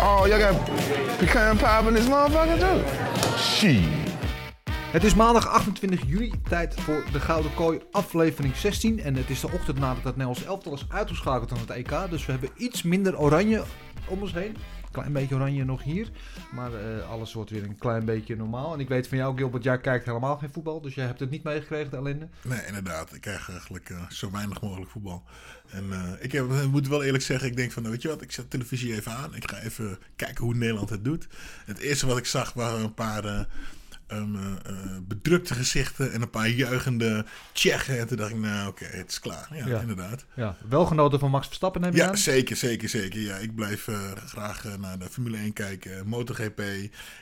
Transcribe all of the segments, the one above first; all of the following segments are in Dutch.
Oh, y'all got pecan pie in this motherfucker too? Shit. Het is maandag 28 juli, tijd voor de Gouden Kooi, aflevering 16. En het is de ochtend nadat het Nederlands elftal is uitgeschakeld aan het EK. Dus we hebben iets minder oranje om ons heen. Klein beetje oranje nog hier. Maar eh, alles wordt weer een klein beetje normaal. En ik weet van jou, Gilbert, jij kijkt helemaal geen voetbal. Dus jij hebt het niet meegekregen, de. Nee, inderdaad. Ik krijg eigenlijk eh, zo weinig mogelijk voetbal. En eh, ik moet wel eerlijk zeggen, ik denk van, nou, weet je wat, ik zet de televisie even aan. Ik ga even kijken hoe Nederland het doet. Het eerste wat ik zag waren een paar um, eh, eh, bedrukte gezichten en een paar juichende Tsjechen. En toen dacht ik, nou oké, het is klaar. Ja, Ja. inderdaad. Ja, wel genoten van Max Verstappen, neem je Ja, aan? zeker, zeker, zeker. Ja, ik blijf eh, graag naar de Formule 1 kijken. MotoGP.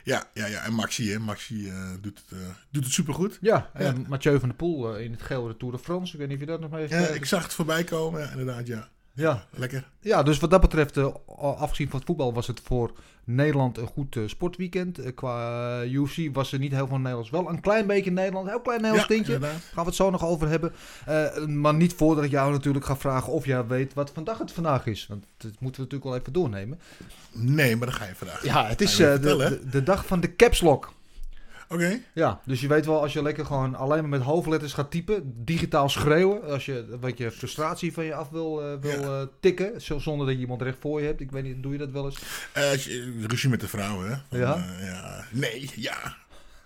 Ja, ja, ja. En Maxi, hè. Maxi doet, het, doet het supergoed. Ja, en. Mathieu van der Poel in het geel de Tour de France. Ik weet niet of je dat nog mee heeft Ja, ik zag het voorbij komen. Ja, inderdaad, ja. Ja. Lekker. Ja, dus wat dat betreft, eh, afgezien van het voetbal, was het voor Nederland een goed eh, sportweekend. Eh, qua UFC was er niet heel veel Nederlands. Wel een klein beetje Nederland, heel klein Nederlands Ja, tintje. inderdaad. Gaan we het zo nog over hebben. Maar niet voordat ik jou natuurlijk ga vragen of jij weet wat vandaag het vandaag is. Want dat moeten we natuurlijk wel even doornemen. Nee, maar dan ga je vandaag. Ja, het is de, de, de dag van de caps Oké. Ja, dus je weet wel, als je lekker gewoon alleen maar met hoofdletters gaat typen, digitaal schreeuwen, als je wat je frustratie van je af wil, eh, wil Ja. eh, tikken, zo- zonder dat je iemand recht voor je hebt. Ik weet niet, doe je dat wel eens? Je- ruzie met de vrouwen, hè? Van, Ja? ja. Nee, ja.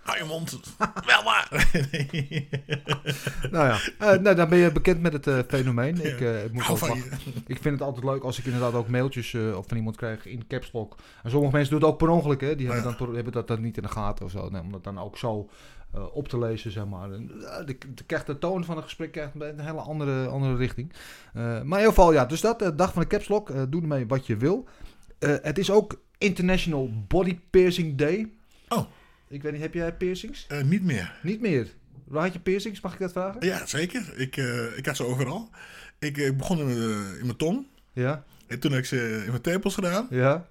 Hou je mond. Wel maar. Nou ja, eh, nou, dan ben je bekend met het eh, fenomeen. Ik, eh, ik moet vind het altijd leuk als ik inderdaad ook mailtjes of van iemand krijg in caps lock. En sommige mensen doen het ook per ongeluk, hè. Die hebben, dan, hebben dat dan niet in de gaten of zo. Nee, om dat dan ook zo op te lezen, zeg maar. En, de, de, krijgt de toon van een gesprek krijgt een hele andere, andere richting. Maar in ieder geval, ja, dus dat, eh, dag van de caps lock. Doe ermee wat je wil. Het is ook International Body Piercing Day. Oh. Ik weet niet, heb jij piercings? Eh, niet meer. Niet meer. Waar had je piercings? Mag ik dat vragen? Ja, zeker. Ik, eh, ik had ze overal. Ik eh, begon in mijn, in mijn tong. Ja, En toen heb ik ze in mijn tepels gedaan. ja.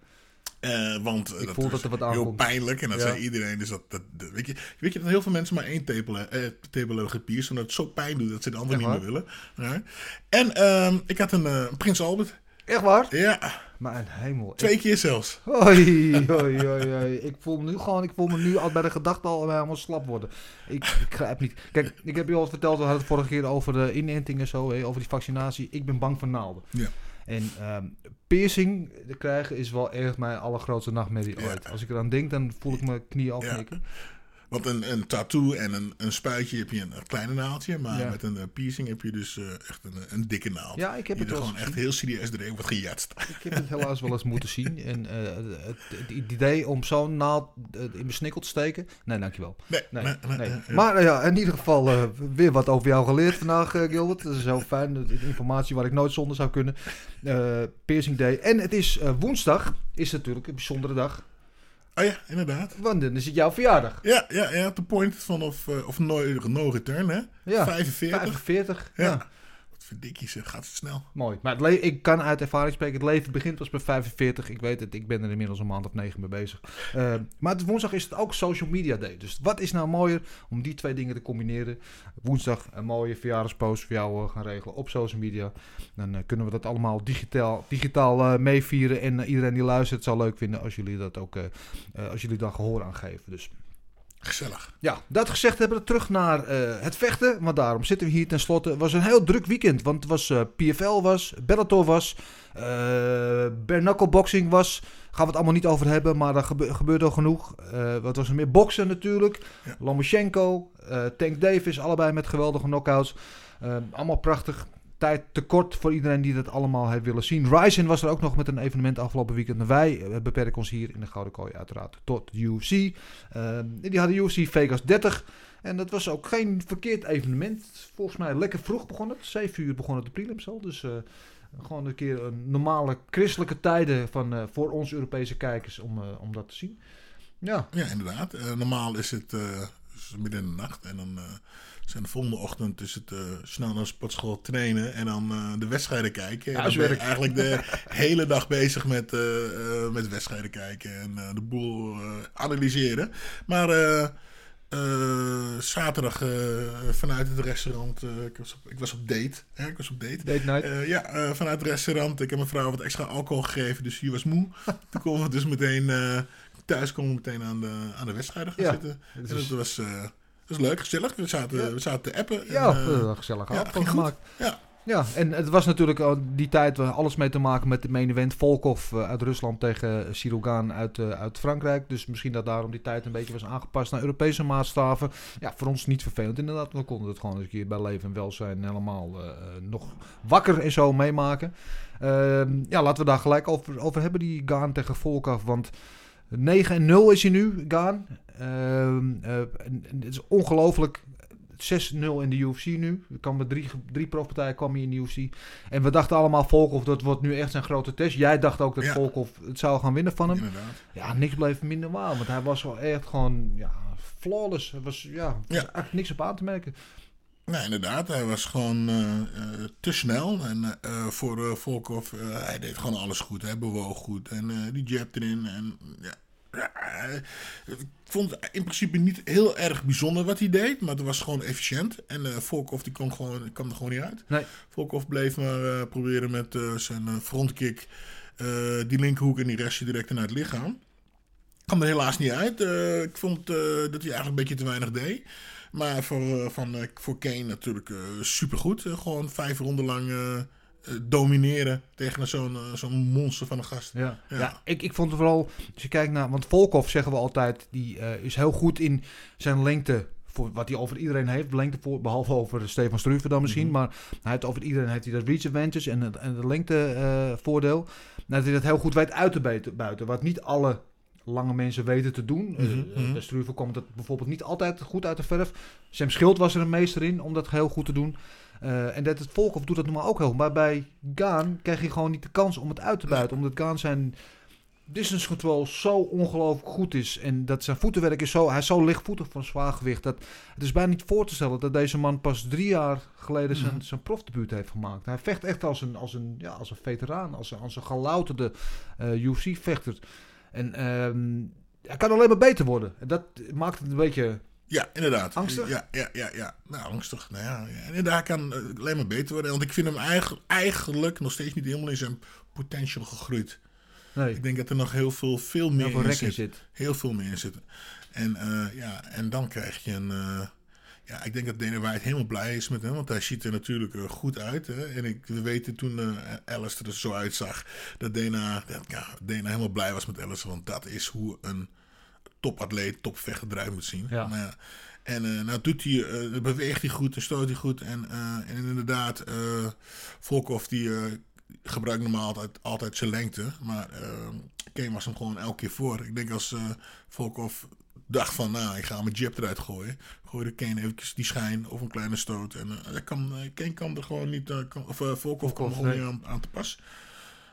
Want Ik dat voel dat er wat heel aankomt. pijnlijk. En dat Ja. zei iedereen. Dus dat, dat, dat- weet, je, weet je dat heel veel mensen maar één tepel, eh, tepel hebben gepierst. Omdat het zo pijn doet dat ze de andere niet meer willen. Ja. En ehm, ik had een Prins Albert. Echt waar? Ja, Maar een hemel. twee keer zelfs. Ik, oei, oei, oei, oei. Ik voel me nu gewoon, ik voel me nu al bij de gedachte al helemaal slap worden. Ik, ik grijp niet. Kijk, ik heb je al verteld, we hadden het vorige keer over de inenting en zo, hè, over die vaccinatie. Ik ben bang voor naalden. Ja. En ehm, piercing krijgen is wel echt mijn allergrootste nachtmerrie Ja. ooit. Als ik eraan denk, dan voel ik mijn knie Ja. Want een, een tattoo en een, een spuitje heb je een, kleine naaldje. Maar Ja. met een eh, piercing heb je dus eh, echt een, een dikke naald. Ja, ik heb die het er gewoon echt heel serieus erin wordt gejatst. Ik heb het helaas wel eens moeten zien. En eh, het, het idee om zo'n naald in mijn snikkel te steken. Nee, dankjewel. Nee, Nee, nee, nee. Maar ja, in ieder geval weer wat over jou geleerd vandaag, Gilbert. Dat is heel fijn. Informatie waar ik nooit zonder zou kunnen. Piercing Day. En het is woensdag. Is natuurlijk een bijzondere dag. Oh ja, inderdaad. Want dan is het jouw verjaardag. Ja, ja, ja. De point van of, eh, of no, no return, hè? Ja, 45. 45. Ja. ja. Verdikkie zeg, gaat het snel. Mooi. Maar het ik kan uit ervaring spreken. Het leven begint pas bij 45. Ik weet het. Ik ben er inmiddels een maand of negen mee bezig. Eh, maar woensdag is het ook Social Media Day. Dus wat is nou mooier om die twee dingen te combineren? Woensdag een mooie verjaardagspost voor jou eh, gaan regelen op social media. Dan eh, kunnen we dat allemaal digitaal, digitaal meevieren. En iedereen die luistert zal leuk vinden als jullie dat ook, als jullie daar gehoor aan geven. Dus Gezellig. ja, dat gezegd hebben we terug naar eh, het vechten. Want daarom zitten we hier tenslotte. Het was een heel druk weekend. Want het was eh, PFL was, Bellator was, bare knuckle boxing was. Gaan we het allemaal niet over hebben, maar er gebe- gebeurt al genoeg. Wat was er meer? Boksen natuurlijk. Ja. Lomachenko, Tank Davis, allebei met geweldige knockouts. Allemaal prachtig. Tijd tekort voor iedereen die dat allemaal heeft willen zien. Ryzen was er ook nog met een evenement afgelopen weekend. Wij eh, beperken ons hier in de Gouden Kooi uiteraard tot UFC. Eh, die hadden UFC Vegas 30. En dat was ook geen verkeerd evenement. Volgens mij lekker vroeg begon het. 7 uur begon het de prelims al. Dus eh, Gewoon een keer een normale christelijke tijden van, eh, voor ons Europese kijkers om, om dat te zien. Ja, Ja, inderdaad. Normaal is het, midden in de nacht. En dan zijn de volgende ochtend is het eh, snel naar de sportschool trainen. En dan eh, de wedstrijden kijken. En dan ben je eigenlijk de hele dag bezig met, eh, met wedstrijden kijken. En de boel analyseren. Maar zaterdag vanuit het restaurant. ik, was op, ik was op date. Hè, ik was op date. date night. Ja, vanuit het restaurant. Ik heb mijn vrouw wat extra alcohol gegeven, dus die was moe. Toen konden we dus meteen thuis komen we meteen aan de, aan de wedstrijden gaan Ja, zitten. het En dat was, dat was leuk, gezellig. We zaten, we zaten te appen. ja en, eh, eh, gezellig ja, gemaakt. ja, Ja, en het was natuurlijk al die tijd waar alles mee te maken met de main event. Volkov eh, uit Rusland tegen Sirogan uit, eh, uit Frankrijk. Dus misschien dat daarom die tijd een beetje was aangepast naar Europese maatstaven. Ja, voor ons niet vervelend inderdaad. We konden het gewoon eens een keer bij leven en welzijn helemaal eh, eh, nog wakker en zo meemaken. Ehm, ja, laten we daar gelijk over, over hebben, die Gaan tegen Volkov. Want 9 en 0 is hij nu, Gaan. Ehm, eh, het is ongelooflijk. 6-0 in de UFC nu. Er kwam met drie, drie profpartijen kwam hij in de UFC. En we dachten allemaal, Volkov, dat wordt nu echt zijn grote test. Jij dacht ook dat Ja. Volkov het zou gaan winnen van hem. inderdaad. Ja, niks bleef minder waar. Want hij was wel echt gewoon, ja, flawless. Er was, ja, was Ja. eigenlijk niks op aan te merken. Nee, inderdaad. Hij was gewoon eh, eh, te snel. En eh, voor eh, Volkov, hij deed gewoon alles goed. Hij bewoog goed. En die jab erin. En ja, ik vond het in principe niet heel erg bijzonder wat hij deed. Maar het was gewoon efficiënt. En Volkov die kon, gewoon, kwam er gewoon niet uit. Nee. Volkov bleef maar proberen met zijn frontkick. die linkerhoek en die restje direct naar het lichaam. Kwam er helaas niet uit. Ik vond dat hij eigenlijk een beetje te weinig deed. Maar voor, eh, van, eh, voor Kane natuurlijk eh supergoed. Gewoon vijf ronden lang domineren tegen zo'n zo'n monster van een gast. Ja, ja. Ja. ik, ik vond het vooral, als je kijkt naar, want Volkov zeggen we altijd, die is heel goed in zijn lengte. Voor wat hij over iedereen heeft, lengte voor, behalve over Stefan Struve dan misschien. Maar hij heeft over iedereen heeft hij dat reach advantage en en het lengtevoordeel. Nou, dat hij dat heel goed weet uit te buiten. Wat niet alle lange mensen weten te doen. Bij Struve komt dat bijvoorbeeld niet altijd goed uit de verf. Sam Schild was er een meester in om dat heel goed te doen. Eh, en dat het Volkov doet dat normaal ook heel goed. Maar bij Gaan krijg je gewoon niet de kans om het uit te buiten. Omdat Gaan zijn distance control zo ongelooflijk goed is. En dat zijn voetenwerk is zo... Hij is zo lichtvoetig van zwaargewicht. Dat, het is bijna niet voor te stellen dat deze man pas drie jaar geleden zijn, Mhm. zijn profdebuut heeft gemaakt. Hij vecht echt als een, als een, ja, als een veteraan. Als een, als een gelouterde eh, UFC-vechter. En ehm, hij kan alleen maar beter worden. En dat maakt het een beetje... Ja, inderdaad. Angstig? Ja, ja, ja, ja. Nou, angstig. Nou ja, daar kan eh, alleen maar beter worden. Want ik vind hem eigenlijk, eigenlijk nog steeds niet helemaal in zijn potential gegroeid. Nee, Ik denk dat er nog heel veel, veel meer heel veel in zit. Heel veel meer in zitten. En, eh, ja, en dan krijg je een. eh, ja, ik denk dat Dana White helemaal blij is met hem. Want hij ziet er natuurlijk eh, goed uit. Hè? En ik, we weten toen eh Alistair er zo uitzag. Dat Dana, dat, ja, Dana helemaal blij was met Alistair. Want dat is hoe een topatleet, topvechter eruit moet zien. Ja. Ja, en eh, nou doet hij, eh, beweegt hij goed en stoot hij goed. En, en inderdaad, Volkov die gebruikt normaal altijd, altijd zijn lengte. Maar eh Kane was hem gewoon elke keer voor. Ik denk als eh Volkov dacht van, nou, ik ga mijn jab eruit gooien. Gooide Kane eventjes die schijn of een kleine stoot. En eh, hij kan, eh, Kane kan er gewoon niet, eh, kan, of uh, Volkov kan gewoon niet aan, aan te pas.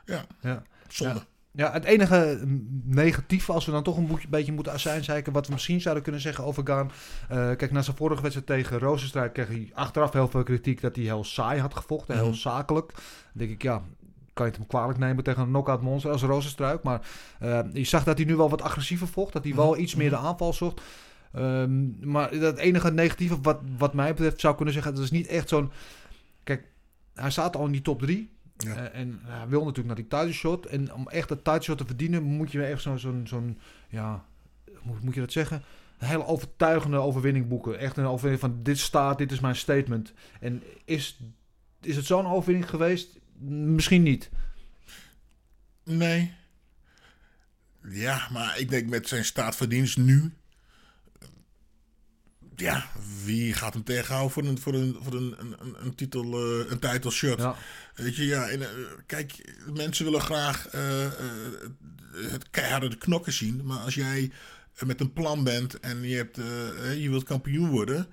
Ja, Ja. zonde. Ja, het enige negatieve, als we dan toch een beetje moeten azijnzeiken, wat we misschien zouden kunnen zeggen over Gaan. Eh, kijk, na zijn vorige wedstrijd tegen Rozenstruik kreeg hij achteraf heel veel kritiek dat hij heel saai had gevochten, heel Mhm. zakelijk. Dan denk ik, ja, kan je het hem kwalijk nemen tegen een knockout monster als Rozenstruik. Maar eh, je zag dat hij nu wel wat agressiever vocht, dat hij wel Mhm, iets meer de aanval zocht. Ehm, maar het enige negatieve wat, wat mij betreft zou kunnen zeggen, dat is niet echt zo'n... Kijk, hij staat al in die top 3. Ja. Eh, en hij wil natuurlijk naar die title shot. En om echt dat title shot te verdienen, moet je echt zo'n, zo'n, zo'n ja, hoe moet je dat zeggen? Een hele overtuigende overwinning boeken. Echt een overwinning van dit staat, dit is mijn statement. En is, is het zo'n overwinning geweest? Misschien niet. Nee. Ja, maar ik denk met zijn staat van dienst nu. Ja, wie gaat hem tegenhouden voor een, voor een, voor een, een, een, titel, eh, een title? Ja. Weet je, ja, en, eh, kijk, mensen willen graag eh, het keiharde de knokken zien. Maar als jij met een plan bent en je, hebt, je wilt kampioen worden.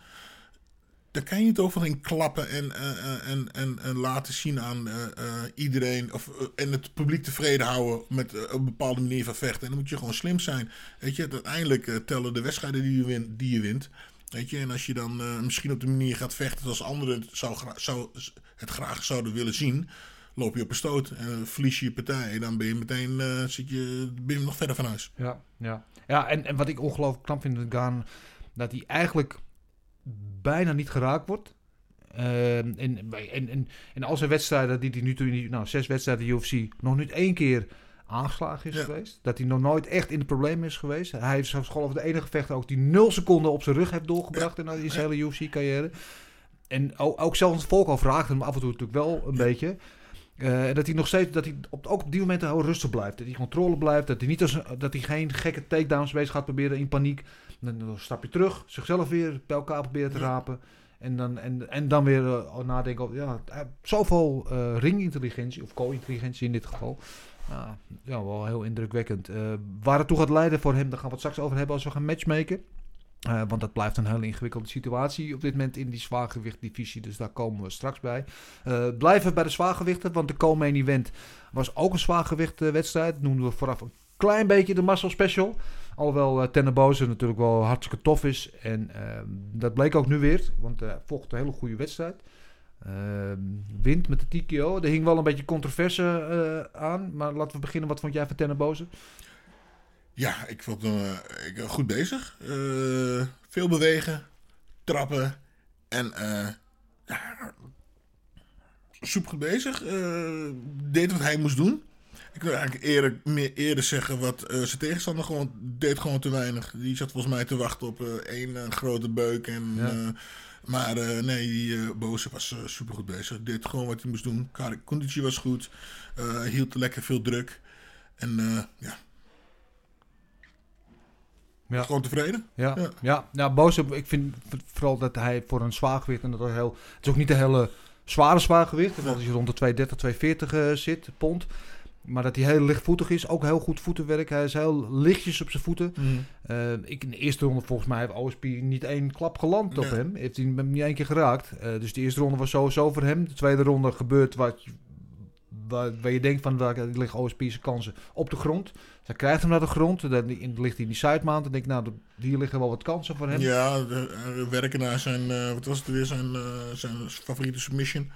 Daar kan je het overheen klappen en, eh, eh, en, en, en laten zien aan eh, iedereen. Of, en het publiek tevreden houden met een bepaalde manier van vechten. En dan moet je gewoon slim zijn. Weet je, uiteindelijk tellen de wedstrijden die je, win, die je wint. Weet je, en als je dan misschien op de manier gaat vechten zoals anderen het, zou, zou, het graag zouden willen zien. Loop je op een stoot en verlies je je partij. Dan ben je meteen zit je, ben je nog verder van huis. Ja, ja. ja en, en wat ik ongelooflijk knap vind met Gaan, dat hij eigenlijk bijna niet geraakt wordt. Ehm, en, en, en, en al zijn wedstrijden die hij nu toe, nou zes wedstrijden UFC, nog niet één keer aangeslagen is Ja. geweest. Dat hij nog nooit echt in de problemen is geweest. Hij is zelfs geloof ik de enige vechter ook die nul seconden op zijn rug heeft doorgebracht in, in zijn hele UFC-carrière. En ook, ook zelfs het volk al vraagt hem af en toe natuurlijk wel een beetje. Eh, dat hij nog steeds, dat hij op, ook op die momenten heel rustig blijft. Dat hij controle blijft. Dat hij, niet als, dat hij geen gekke takedowns bezig gaat proberen in paniek. Dan, stap je terug, zichzelf weer bij elkaar proberen te rapen. En dan, en, en dan weer eh, nadenken over, ja, heeft zoveel eh, ringintelligentie, of co-intelligentie in dit geval. Nou, ja, wel heel indrukwekkend. Eh, waar het toe gaat leiden voor hem, daar gaan we het straks over hebben als we gaan matchmaken. Eh, want dat blijft een hele ingewikkelde situatie op dit moment in die zwaargewichtdivisie. Dus daar komen we straks bij. Eh, blijven bij de zwaargewichten, want de co-main event was ook een zwaargewichtwedstrijd. Noemden we vooraf een klein beetje de muscle special. Alhoewel uh, Tenneboze natuurlijk wel hartstikke tof is. En ehm, dat bleek ook nu weer, want hij volgt een hele goede wedstrijd. Ehm, wint met de TKO. Er hing wel een beetje controverse eh, aan. Maar laten we beginnen. Wat vond jij van Tenneboze? Ja, ik vond hem eh, goed bezig. Eh, veel bewegen, trappen en eh ja, soep goed bezig. Eh, deed wat hij moest doen. Ik wil eigenlijk eerder, meer eerder zeggen wat eh, zijn tegenstander gewoon deed gewoon te weinig. Die zat volgens mij te wachten op eh, één eh, grote beuk. En, Ja. maar nee, die Boze was super goed bezig. Deed gewoon wat hij moest doen. Conditie was goed. Hield lekker veel druk. En ja, Ja. gewoon tevreden. Ja, Ja. ja. nou Boze, ik vind vooral dat hij voor een zwaargewicht, en dat is heel, het is ook niet een hele zware zwaargewicht, want als je rond de 230, 240 eh, zit, pond, maar dat hij heel lichtvoetig is, ook heel goed voetenwerk, hij is heel lichtjes op zijn voeten. Eh, ik in de eerste ronde volgens mij heeft OSP niet één klap geland op hem, heeft hij hem niet één keer geraakt. Eh, dus de eerste ronde was sowieso voor hem, de tweede ronde gebeurt wat waar, waar je denkt van waar liggen OSP's kansen op de grond. Zij krijgt hem naar de grond, dan ligt hij in die sidemount. Dan denk ik, nou, hier liggen wel wat kansen voor hem. Ja, eh, werken naar zijn, eh, wat was het weer, zijn, zijn favoriete submission.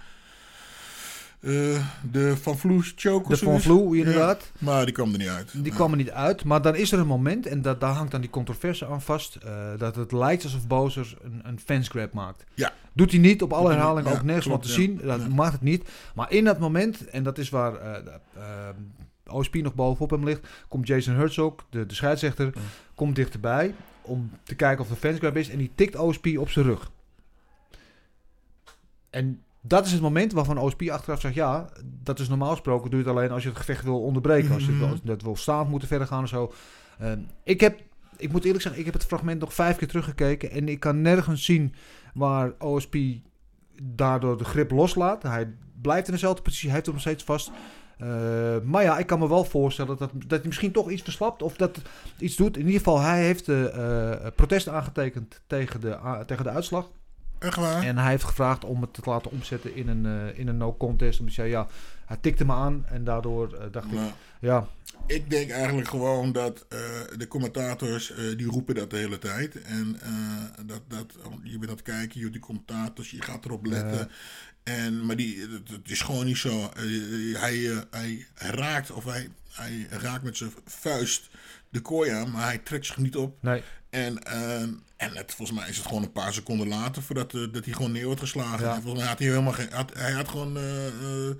Eh, de Van Vloe choke De Van. Vloe, inderdaad. Ja, maar die kwam er niet uit. Die kwam er niet uit. Maar dan is er een moment, en dat, daar hangt dan die controverse aan vast, eh, dat het lijkt alsof Bozer een, een fansgrab maakt. Ja. Doet hij niet op alle herhalingen, Ja, ook nergens van klopt, te zien. Dat maakt het niet. Maar in dat moment, en dat is waar de, eh, OSP nog bovenop hem ligt, komt Jason Herzog, de, de scheidsrechter, komt dichterbij om te kijken of een fansgrab is. En die tikt OSP op zijn rug. En dat is het moment waarvan OSP achteraf zegt: ja, dat is normaal gesproken. Doe je het alleen als je het gevecht wil onderbreken. Als je Mhm. wil, dat wil staand moeten verder gaan of zo. Ehm, ik heb, ik moet eerlijk zeggen, ik heb het fragment nog vijf keer teruggekeken. En ik kan nergens zien waar OSP daardoor de grip loslaat. Hij blijft in dezelfde positie, hij heeft hem nog steeds vast. Eh, maar ja, ik kan me wel voorstellen dat, dat hij misschien toch iets verslapt of dat iets doet. In ieder geval, hij heeft de eh, protest aangetekend tegen de, tegen de uitslag. Echt waar? En hij heeft gevraagd om het te laten omzetten in een, eh, in een no-contest. Omdat hij zei, ja, hij tikte me aan en daardoor eh, dacht ik, Nou, ja, ik denk eigenlijk gewoon dat eh, de commentators, die roepen dat de hele tijd. En dat, dat, je bent aan het kijken, je die commentators, je gaat erop letten. En, maar die, het, het is gewoon niet zo. Eh, hij, eh, hij raakt, of hij, hij raakt met zijn vuist de kooi aan, maar hij trekt zich niet op. nee. En, ehm, en het, volgens mij is het gewoon een paar seconden later voordat eh, dat hij gewoon neer wordt geslagen. Ja. En volgens mij had hij helemaal geen. Had, hij had gewoon. eh eh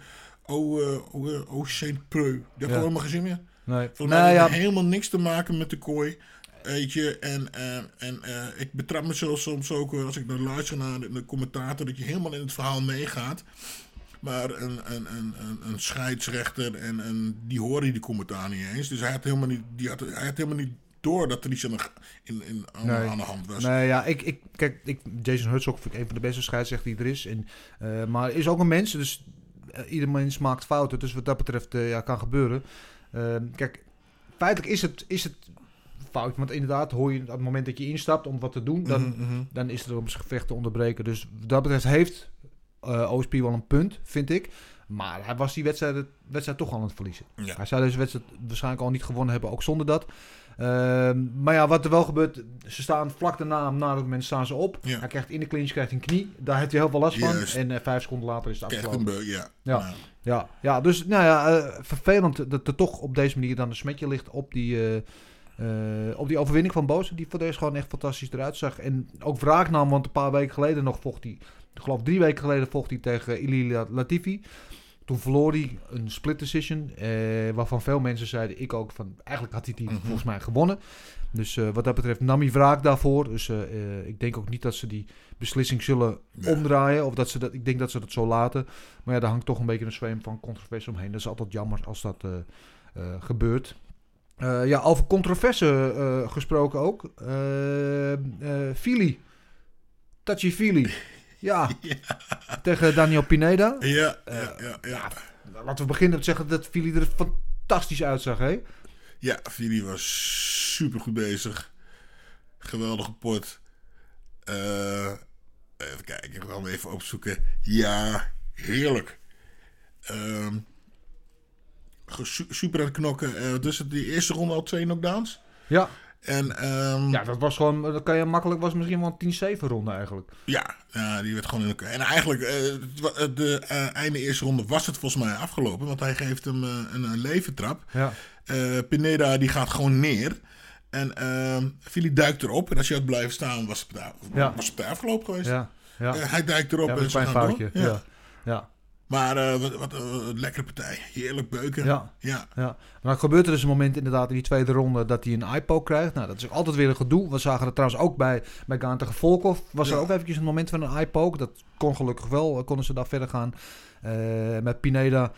oh, eh, oh, eh, oh Saint Preux. Die had gewoon helemaal geen zin meer. nee. Volgens mij Nou had ja, helemaal niks te maken met de kooi. Weet je, en, en, en eh, ik betrap mezelf soms ook eh, als ik dan luister naar de, de commentator, dat je helemaal in het verhaal meegaat. Maar een, een, een, een, een scheidsrechter, en, en die hoorde die commentaar niet eens. Dus hij had helemaal niet, die had, hij had helemaal niet door dat er iets aan de, in, in, aan, Nee. aan de hand was. Nee, ja, ik, ik, kijk, ik, Jason Herzog vind ik een van de beste scheidsrechters die er is. En, eh, maar is ook een mens, dus eh, ieder mens maakt fouten. Dus wat dat betreft, eh, ja, kan gebeuren. Eh, kijk, feitelijk is het, is het fout. Want inderdaad, hoor je op het moment dat je instapt om wat te doen, dan, Mhm, mhm. dan is er om zijn gevecht te onderbreken. Dus wat dat betreft heeft eh OSP wel een punt, vind ik. Maar hij was die wedstrijd, wedstrijd toch al aan het verliezen. Ja. Hij zou deze wedstrijd waarschijnlijk al niet gewonnen hebben, ook zonder dat. Ehm, maar ja, wat er wel gebeurt, ze staan vlak daarna, na dat moment staan ze op. Ja. Hij krijgt in de clinch krijgt een knie. Daar heeft hij heel veel last van. En eh, vijf seconden later is het afgelopen. ja. Ja. Nou, Ja, ja, dus nou ja, eh, vervelend dat er toch op deze manier dan een smetje ligt op die, eh, op die overwinning van Boos. Die voor deze gewoon echt fantastisch eruit zag. En ook wraak nam, want een paar weken geleden nog vocht hij, ik geloof drie weken geleden vocht hij tegen Ilia Latifi. Toen verloor hij een split decision, eh, waarvan veel mensen zeiden, ik ook, van eigenlijk had hij die Mhm. volgens mij gewonnen. Dus eh, wat dat betreft nam hij wraak daarvoor. Dus ik denk ook niet dat ze die beslissing zullen Ja. omdraaien. Of dat ze dat, ik denk dat ze dat zo laten. Maar ja, daar hangt toch een beetje een zweem van controverse omheen. Dat is altijd jammer als dat gebeurt. Eh, ja, over controverse eh, gesproken ook. Eh eh Fili. Tachi Fili. Ja. Tegen Daniel Pineda. ja, ja, ja, ja. Laten we beginnen met zeggen dat Fili er fantastisch uitzag, hè? Ja, Vili was super goed bezig. Geweldige pot. Even kijken, ik ga hem even opzoeken. Ja, heerlijk. Su- super aan het knokken. Eh, dus de eerste ronde al twee knockdowns. Ja. En ehm, Ja, dat was gewoon, dat kan je makkelijk, was misschien wel een 10-7 ronde eigenlijk. Ja, die werd gewoon in elkaar. En eigenlijk, eh, wa- de eh, einde eerste ronde was het volgens mij afgelopen. Want hij geeft hem eh, een, een leventrap. Ja. Eh, Pineda die gaat gewoon neer. En ehm Philly duikt erop. En als je had blijven staan, was het, was het afgelopen geweest. Ja. Ja. Eh, hij duikt erop Ja, en ze gaan door. Ja. Ja. Maar eh, wat, wat een lekkere partij. Heerlijk beuken. Ja. ja. Ja, maar dan gebeurt er dus een moment inderdaad in die tweede ronde dat hij een iPod krijgt. Nou, dat is ook altijd weer een gedoe. We zagen het trouwens ook bij, bij Gaan tegen Volkov. Was er ook eventjes een moment van een iPod. Dat kon gelukkig wel, eh, konden ze daar verder gaan. Eh, met Pineda,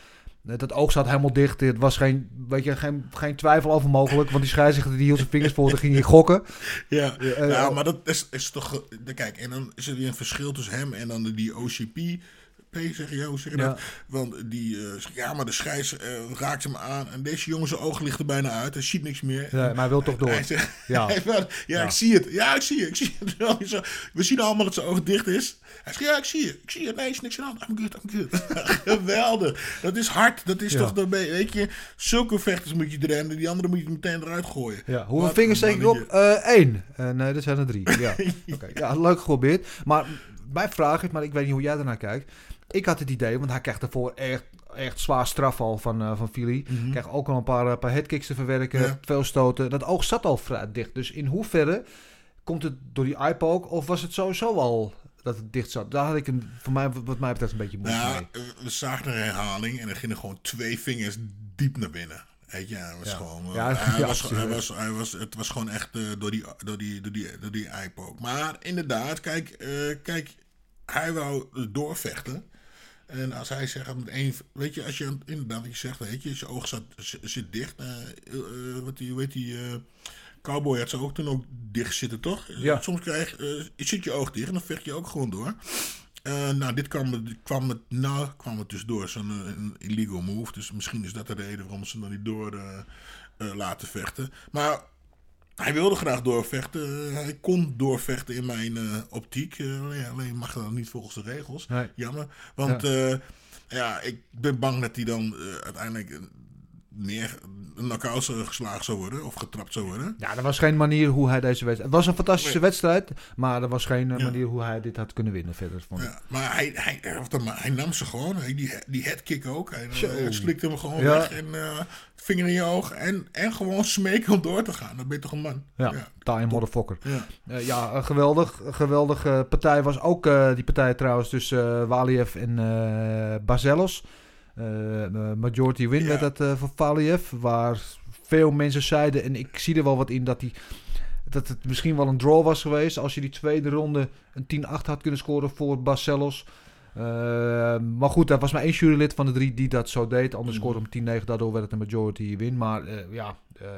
eh, dat oog zat helemaal dicht. Het was geen, weet je, geen, geen twijfel over mogelijk. Want die scheidsrechter die hield zijn vingers voor, dan ging hij gokken. Ja, eh, ja maar dat is, is toch... eh, de- Kijk, en dan is er weer een verschil tussen hem en dan die OCP... P, zeg je, hoe zeg Ja. dat? Want die eh, ja, maar de scheids eh, raakt hem aan. En deze jongen zijn ogen ligt er bijna uit. Hij ziet niks meer. Ja, maar hij wil toch door. Hij zegt, Ja. hij ja, ik zie het. Ja, ik zie het. Ik zie het. We zien allemaal dat zijn oog dicht is. Hij zegt, ja, ik zie het. Ik zie het. Nee, is niks aan de hand. I'm good, I'm good. Geweldig. Dat is hard. Dat is toch, de, weet je, zulke vechters moet je erin. Die andere moet je meteen eruit gooien. Ja, hoeveel vingers steek ik op? Eén. Eh, nee, dat zijn er drie. Ja. Ja, leuk geprobeerd. Maar mijn vraag is, maar ik weet niet hoe jij daarnaar kijkt. Ik had het idee, want hij krijgt ervoor echt, echt zwaar straf al van, eh van Philly. Mhm. Krijgt ook al een paar, eh, paar headkicks te verwerken, Ja. veel stoten. Dat oog zat al vrij dicht. Dus in hoeverre komt het door die eye-poke of was het sowieso al dat het dicht zat? Daar had ik een, voor mij, wat mij betreft een beetje moeite Nou, mee. eh, we zagen een herhaling en er gingen gewoon twee vingers diep naar binnen. Weet je, hij was Ja. gewoon. Ja, hij ja, was, hij was, hij was, het was gewoon echt door die, door die, door die, door die eyepoke. Maar inderdaad, kijk, kijk, hij wou doorvechten. En als hij zegt met één, weet je, als je inderdaad je zegt, weet je, zijn oog zat, zit dicht. eh, eh, wat die, weet die, eh, cowboy had zijn oog toen ook dicht zitten, toch? Ja. Soms krijg, eh, zit je oog dicht en dan vecht je ook gewoon door. Nou, dit kwam, kwam, het, nou, kwam het dus door zo'n een illegal move. Dus misschien is dat de reden waarom ze dan niet door laten vechten. Maar hij wilde graag doorvechten. Hij kon doorvechten in mijn eh, optiek. Eh, alleen mag dat niet volgens de regels. Nee. Jammer. Want ja. ja, ik ben bang dat hij dan eh, uiteindelijk eh, neer een knock-out geslagen zou worden. Of getrapt zou worden. Ja, er was geen manier hoe hij deze wedstrijd... Het was een fantastische wedstrijd, maar er was geen eh, Ja. manier hoe hij dit had kunnen winnen verder. Vond ik. Ja, maar hij, hij, hij, of dan maar hij nam ze gewoon. Hij, die, die headkick ook. Hij, hij slikte hem gewoon Ja. weg. En eh, vinger in je oog. En, en gewoon smeken om door te gaan. Dan ben je toch een man. Ja, taai motherfucker. Ja. Eh, ja, een geweldig, geweldige partij was ook eh, die partij trouwens tussen eh, Waliev en eh Bazelos. Eh, eh, majority win Ja. werd dat eh, voor Waliev, waar veel mensen zeiden, en ik zie er wel wat in, dat, die, dat het misschien wel een draw was geweest als je die tweede ronde een 10-8 had kunnen scoren voor Bazelos. Eh, maar goed, er was maar één jurylid van de drie die dat zo deed. Anders Mhm. scoorde hem 10-9, daardoor werd het een majority win. Maar eh, ja, eh,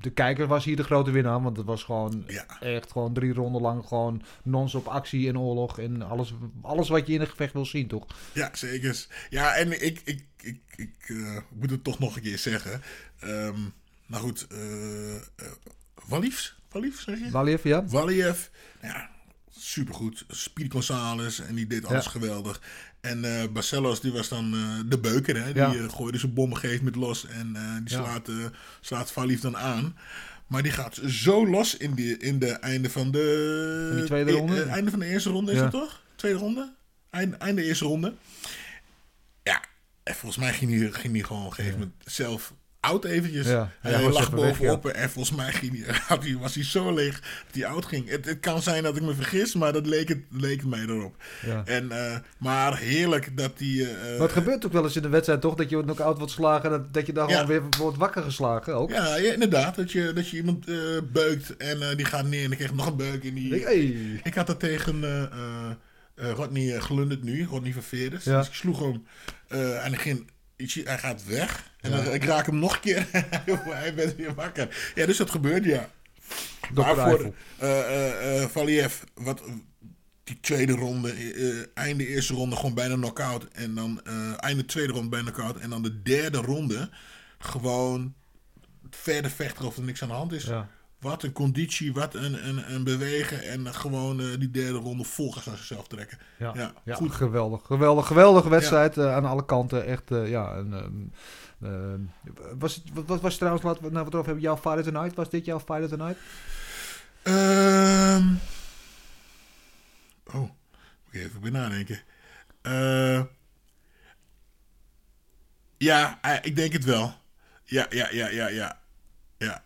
de kijker was hier de grote winnaar. Want het was gewoon Ja. echt gewoon drie ronden lang gewoon non-stop actie en oorlog. En alles, alles wat je in een gevecht wil zien, toch? Ja, zeker. Ja, en ik, ik, ik, ik moet het toch nog een keer zeggen. Ehm, nou goed, eh, Walliefs? Walliefs, zeg je? Waliev, ja. Waliev, ja, supergoed. Speedy Gonzales en die deed alles Ja. geweldig. En eh Barcelos, die was dan eh, de beuker. Hè? Die Ja. eh, gooide zijn bommen geeft met los en die Ja. slaat, eh slaat Vallief dan aan. Maar die gaat zo los in, die, in de einde van de... Die tweede eh, ronde? einde van de eerste ronde is Ja. het toch? Tweede ronde? Einde, einde eerste ronde. Ja, en volgens mij ging hij, ging hij gewoon op een gegeven moment zelf oud eventjes. Ja. Hij Ja, lag weg, bovenop en volgens mij ging hij, hij, was hij zo leeg dat hij oud ging. Het, het kan zijn dat ik me vergis, maar dat leek het, leek mij erop. Ja. En, eh, maar heerlijk dat hij... eh, Maar het gebeurt ook wel eens in de wedstrijd, toch? Dat je nog oud wordt geslagen, dat, dat je dan gewoon weer wordt wakker geslagen ook. ja, inderdaad. Dat je, dat je iemand eh, beukt en eh, die gaat neer en dan krijgt nog een beuk. En die, Ik, hey. Ik had dat tegen eh, eh, eh, Rodney eh, Glundert nu, Rodney van Veerders. Ja. Dus ik sloeg hem eh, en ik ging, hij gaat weg. En dan, ik raak hem nog een keer hij bent weer wakker. Ja, dus dat gebeurt, ja. Dr. Maar voor eh eh, eh, Valiev, wat, die tweede ronde, eh, einde eerste ronde gewoon bijna knock-out. En dan eh, einde tweede ronde bijna knock-out. En dan de derde ronde gewoon verder vechten of er niks aan de hand is. Ja. Wat een conditie, wat een, een, een bewegen. En gewoon eh, die derde ronde volgens aan zichzelf trekken. Ja, Ja, ja, goed. geweldig. Geweldig, geweldige wedstrijd eh, aan alle kanten. Echt, eh, ja. Ehm, ehm, was het, wat, wat was trouwens, het nou wat over hebben, jouw Fighter Tonight? Was dit jouw Fighter Tonight? Ehm oh, moet ik even nadenken. Ja, ik denk het wel. Ja, ja, ja, ja, ja. ja.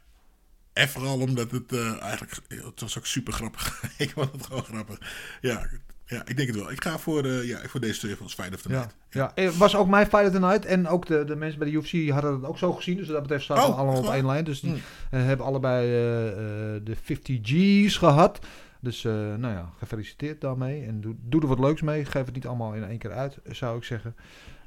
En vooral omdat het eh, eigenlijk... Het was ook super grappig. ik vond het gewoon grappig. Ja, ja, ik denk het wel. Ik ga voor, eh, ja, voor deze twee als Fight of the Ja. Night. ja. Het was ook mijn Fighter Tonight. En ook de, de mensen bij de UFC hadden het ook zo gezien. Dus dat betreft zaten Oh, we allemaal op één lijn. Dus die Hmm. eh, hebben allebei eh, eh, de 50 G's gehad. Dus eh, nou ja, gefeliciteerd daarmee. En doe, doe er wat leuks mee. Geef het niet allemaal in één keer uit, zou ik zeggen.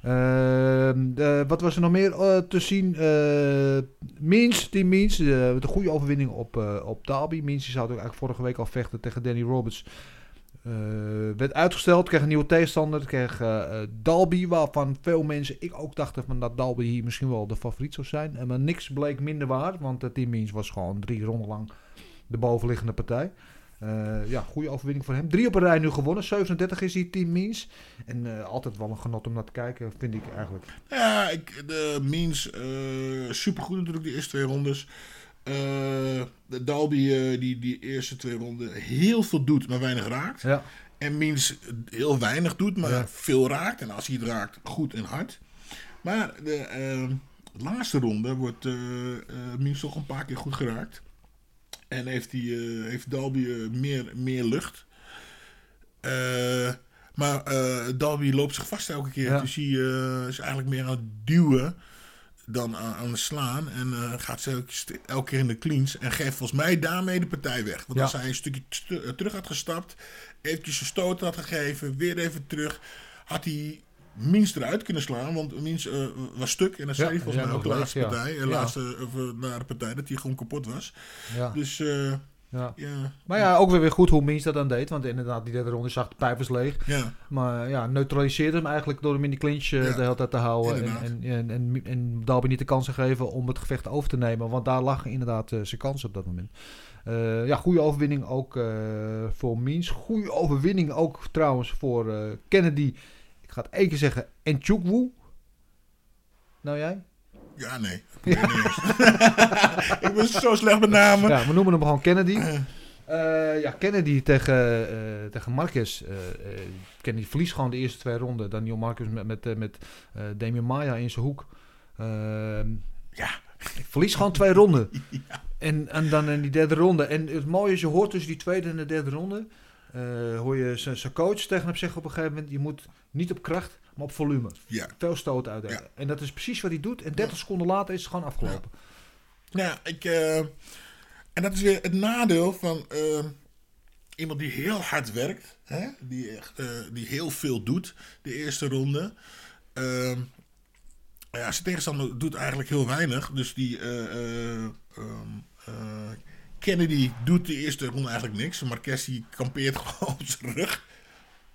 Ehm, eh, wat was er nog meer eh, te zien? Eh Means, Team Means. eh, met een goede overwinning op, op Derby. Means die zou eigenlijk vorige week al vechten tegen Danny Roberts. Werd uitgesteld, kreeg een nieuwe tegenstander. Kreeg Dalby, waarvan veel mensen, ik ook dachten van dat Dalby hier misschien wel de favoriet zou zijn. Maar niks bleek minder waar, want Team Means was gewoon drie ronden lang de bovenliggende partij. Eh, ja, goede overwinning voor hem. Drie op een rij nu gewonnen. 37 is die Team Means. En eh, altijd wel een genot om naar te kijken, vind ik eigenlijk. Ja, ik, de Means, eh supergoed natuurlijk, die eerste twee rondes. De Dalby, die die eerste twee ronden heel veel doet, maar weinig raakt. Ja, En Means heel weinig doet, maar Ja. veel raakt. En als hij het raakt, goed en hard. Maar de laatste ronde wordt Means toch een paar keer goed geraakt. En heeft, die, eh, heeft Dalby eh, meer, meer lucht. Eh, maar Dalby loopt zich vast elke keer. Ja. Dus hij is eigenlijk meer aan het duwen dan aan, aan het slaan. En gaat ze elke, elke keer in de cleans. En geeft volgens mij daarmee de partij weg. Want Ja. als hij een stukje st- terug had gestapt, eventjes een stoot had gegeven, weer even terug, had hij Mins eruit kunnen slaan. Want Mins eh, was stuk. En dat Ja, zei volgens mij ook de laatste partij. Ja. laatste, of, eh, na de partij, dat hij gewoon kapot was. ja, Dus eh, ja. ja. Maar ja, ook weer, weer goed hoe Means dat dan deed. Want inderdaad, die derde ronde zag de pijpers leeg. ja. Maar ja, neutraliseerde hem eigenlijk door hem in die clinch Ja, de hele tijd te houden. En, inderdaad. en, en, en, en Dalby niet de kans te geven om het gevecht over te nemen. Want daar lag inderdaad zijn kans op dat moment. Ja, goede overwinning ook voor Means. Goede overwinning ook trouwens voor Kennedy. Ik ga het één keer zeggen. En Chukwu. Nou jij? Ja, nee. Ik, ben zo slecht met namen. Ja, we noemen hem gewoon Kennedy. Eh, ja, Kennedy tegen, eh tegen Marquez. Eh, eh, Kennedy verliest gewoon de eerste twee ronden. Daniel Marquez met, met, eh, met eh Damien Maya in zijn hoek. Ehm Ja. Verliest gewoon twee ronden. En, en dan in die derde ronde. En het mooie is, je hoort tussen die tweede en de derde ronde... eh, hoor je zijn coach tegen hem zeggen op een gegeven moment... je moet niet op kracht, maar op volume. Ja. Veel stoten uitdelen. Ja. En dat is precies wat hij doet. En 30 seconden later is het gewoon afgelopen. Nou, ja, ik. eh, en dat is weer het nadeel van eh, iemand die heel hard werkt. Hè? Die, echt, die heel veel doet, de eerste ronde. Ehm, ja, zijn tegenstander doet eigenlijk heel weinig. Dus die. eh, eh, ehm, eh, Kennedy doet de eerste ronde eigenlijk niks. Marquez die kampeert gewoon op zijn rug.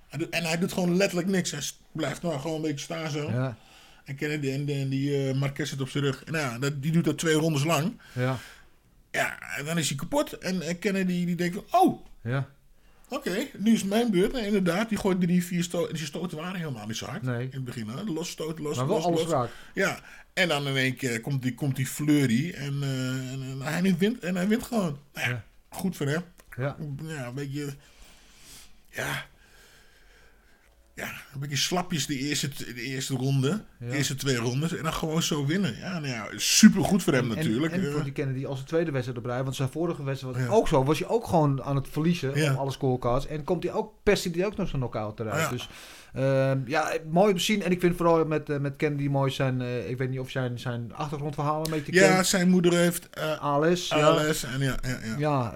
En hij doet gewoon letterlijk niks. Hij blijft nou gewoon een beetje staan zo. Ja, En Kennedy en, en die eh Marquez zit op zijn rug. En nou ja, dat, die doet dat twee rondes lang. ja. Ja, en dan is hij kapot. En, en Kennedy die denkt van, oh, Ja. Oké, nu is mijn beurt. En inderdaad, die gooit drie, vier stoten. En die stoten waren helemaal niet zo hard. Nee. In het begin, hè. Los stoten, los, Maar wel los, alles los. raak. Ja, en dan in één keer komt die, komt die flurry. En, eh, en, en hij wint, en hij wint gewoon. Nou ja, Ja. goed voor hem. Ja. Ja, een beetje... Ja... Ja, een beetje slapjes de eerste, de eerste ronde. Ja. De eerste twee rondes. En dan gewoon zo winnen. Ja, nou ja, super goed voor hem En- natuurlijk. En, Eh, voor die Kennedy als de tweede wedstrijd erbij. Want zijn vorige wedstrijd was Ja. ook zo. Was hij ook gewoon aan het verliezen op alle scorecards. En komt hij ook, perst hij die ook nog zo'n knock-out eruit. Dus ja, mooi om te zien. En ik vind vooral met, eh, met Kennedy mooi zijn... eh, ik weet niet of zijn, zijn achtergrondverhaal een beetje ja, kent. zijn moeder heeft eh Alice. ja. ALS. En ja, ja, ja. Ja,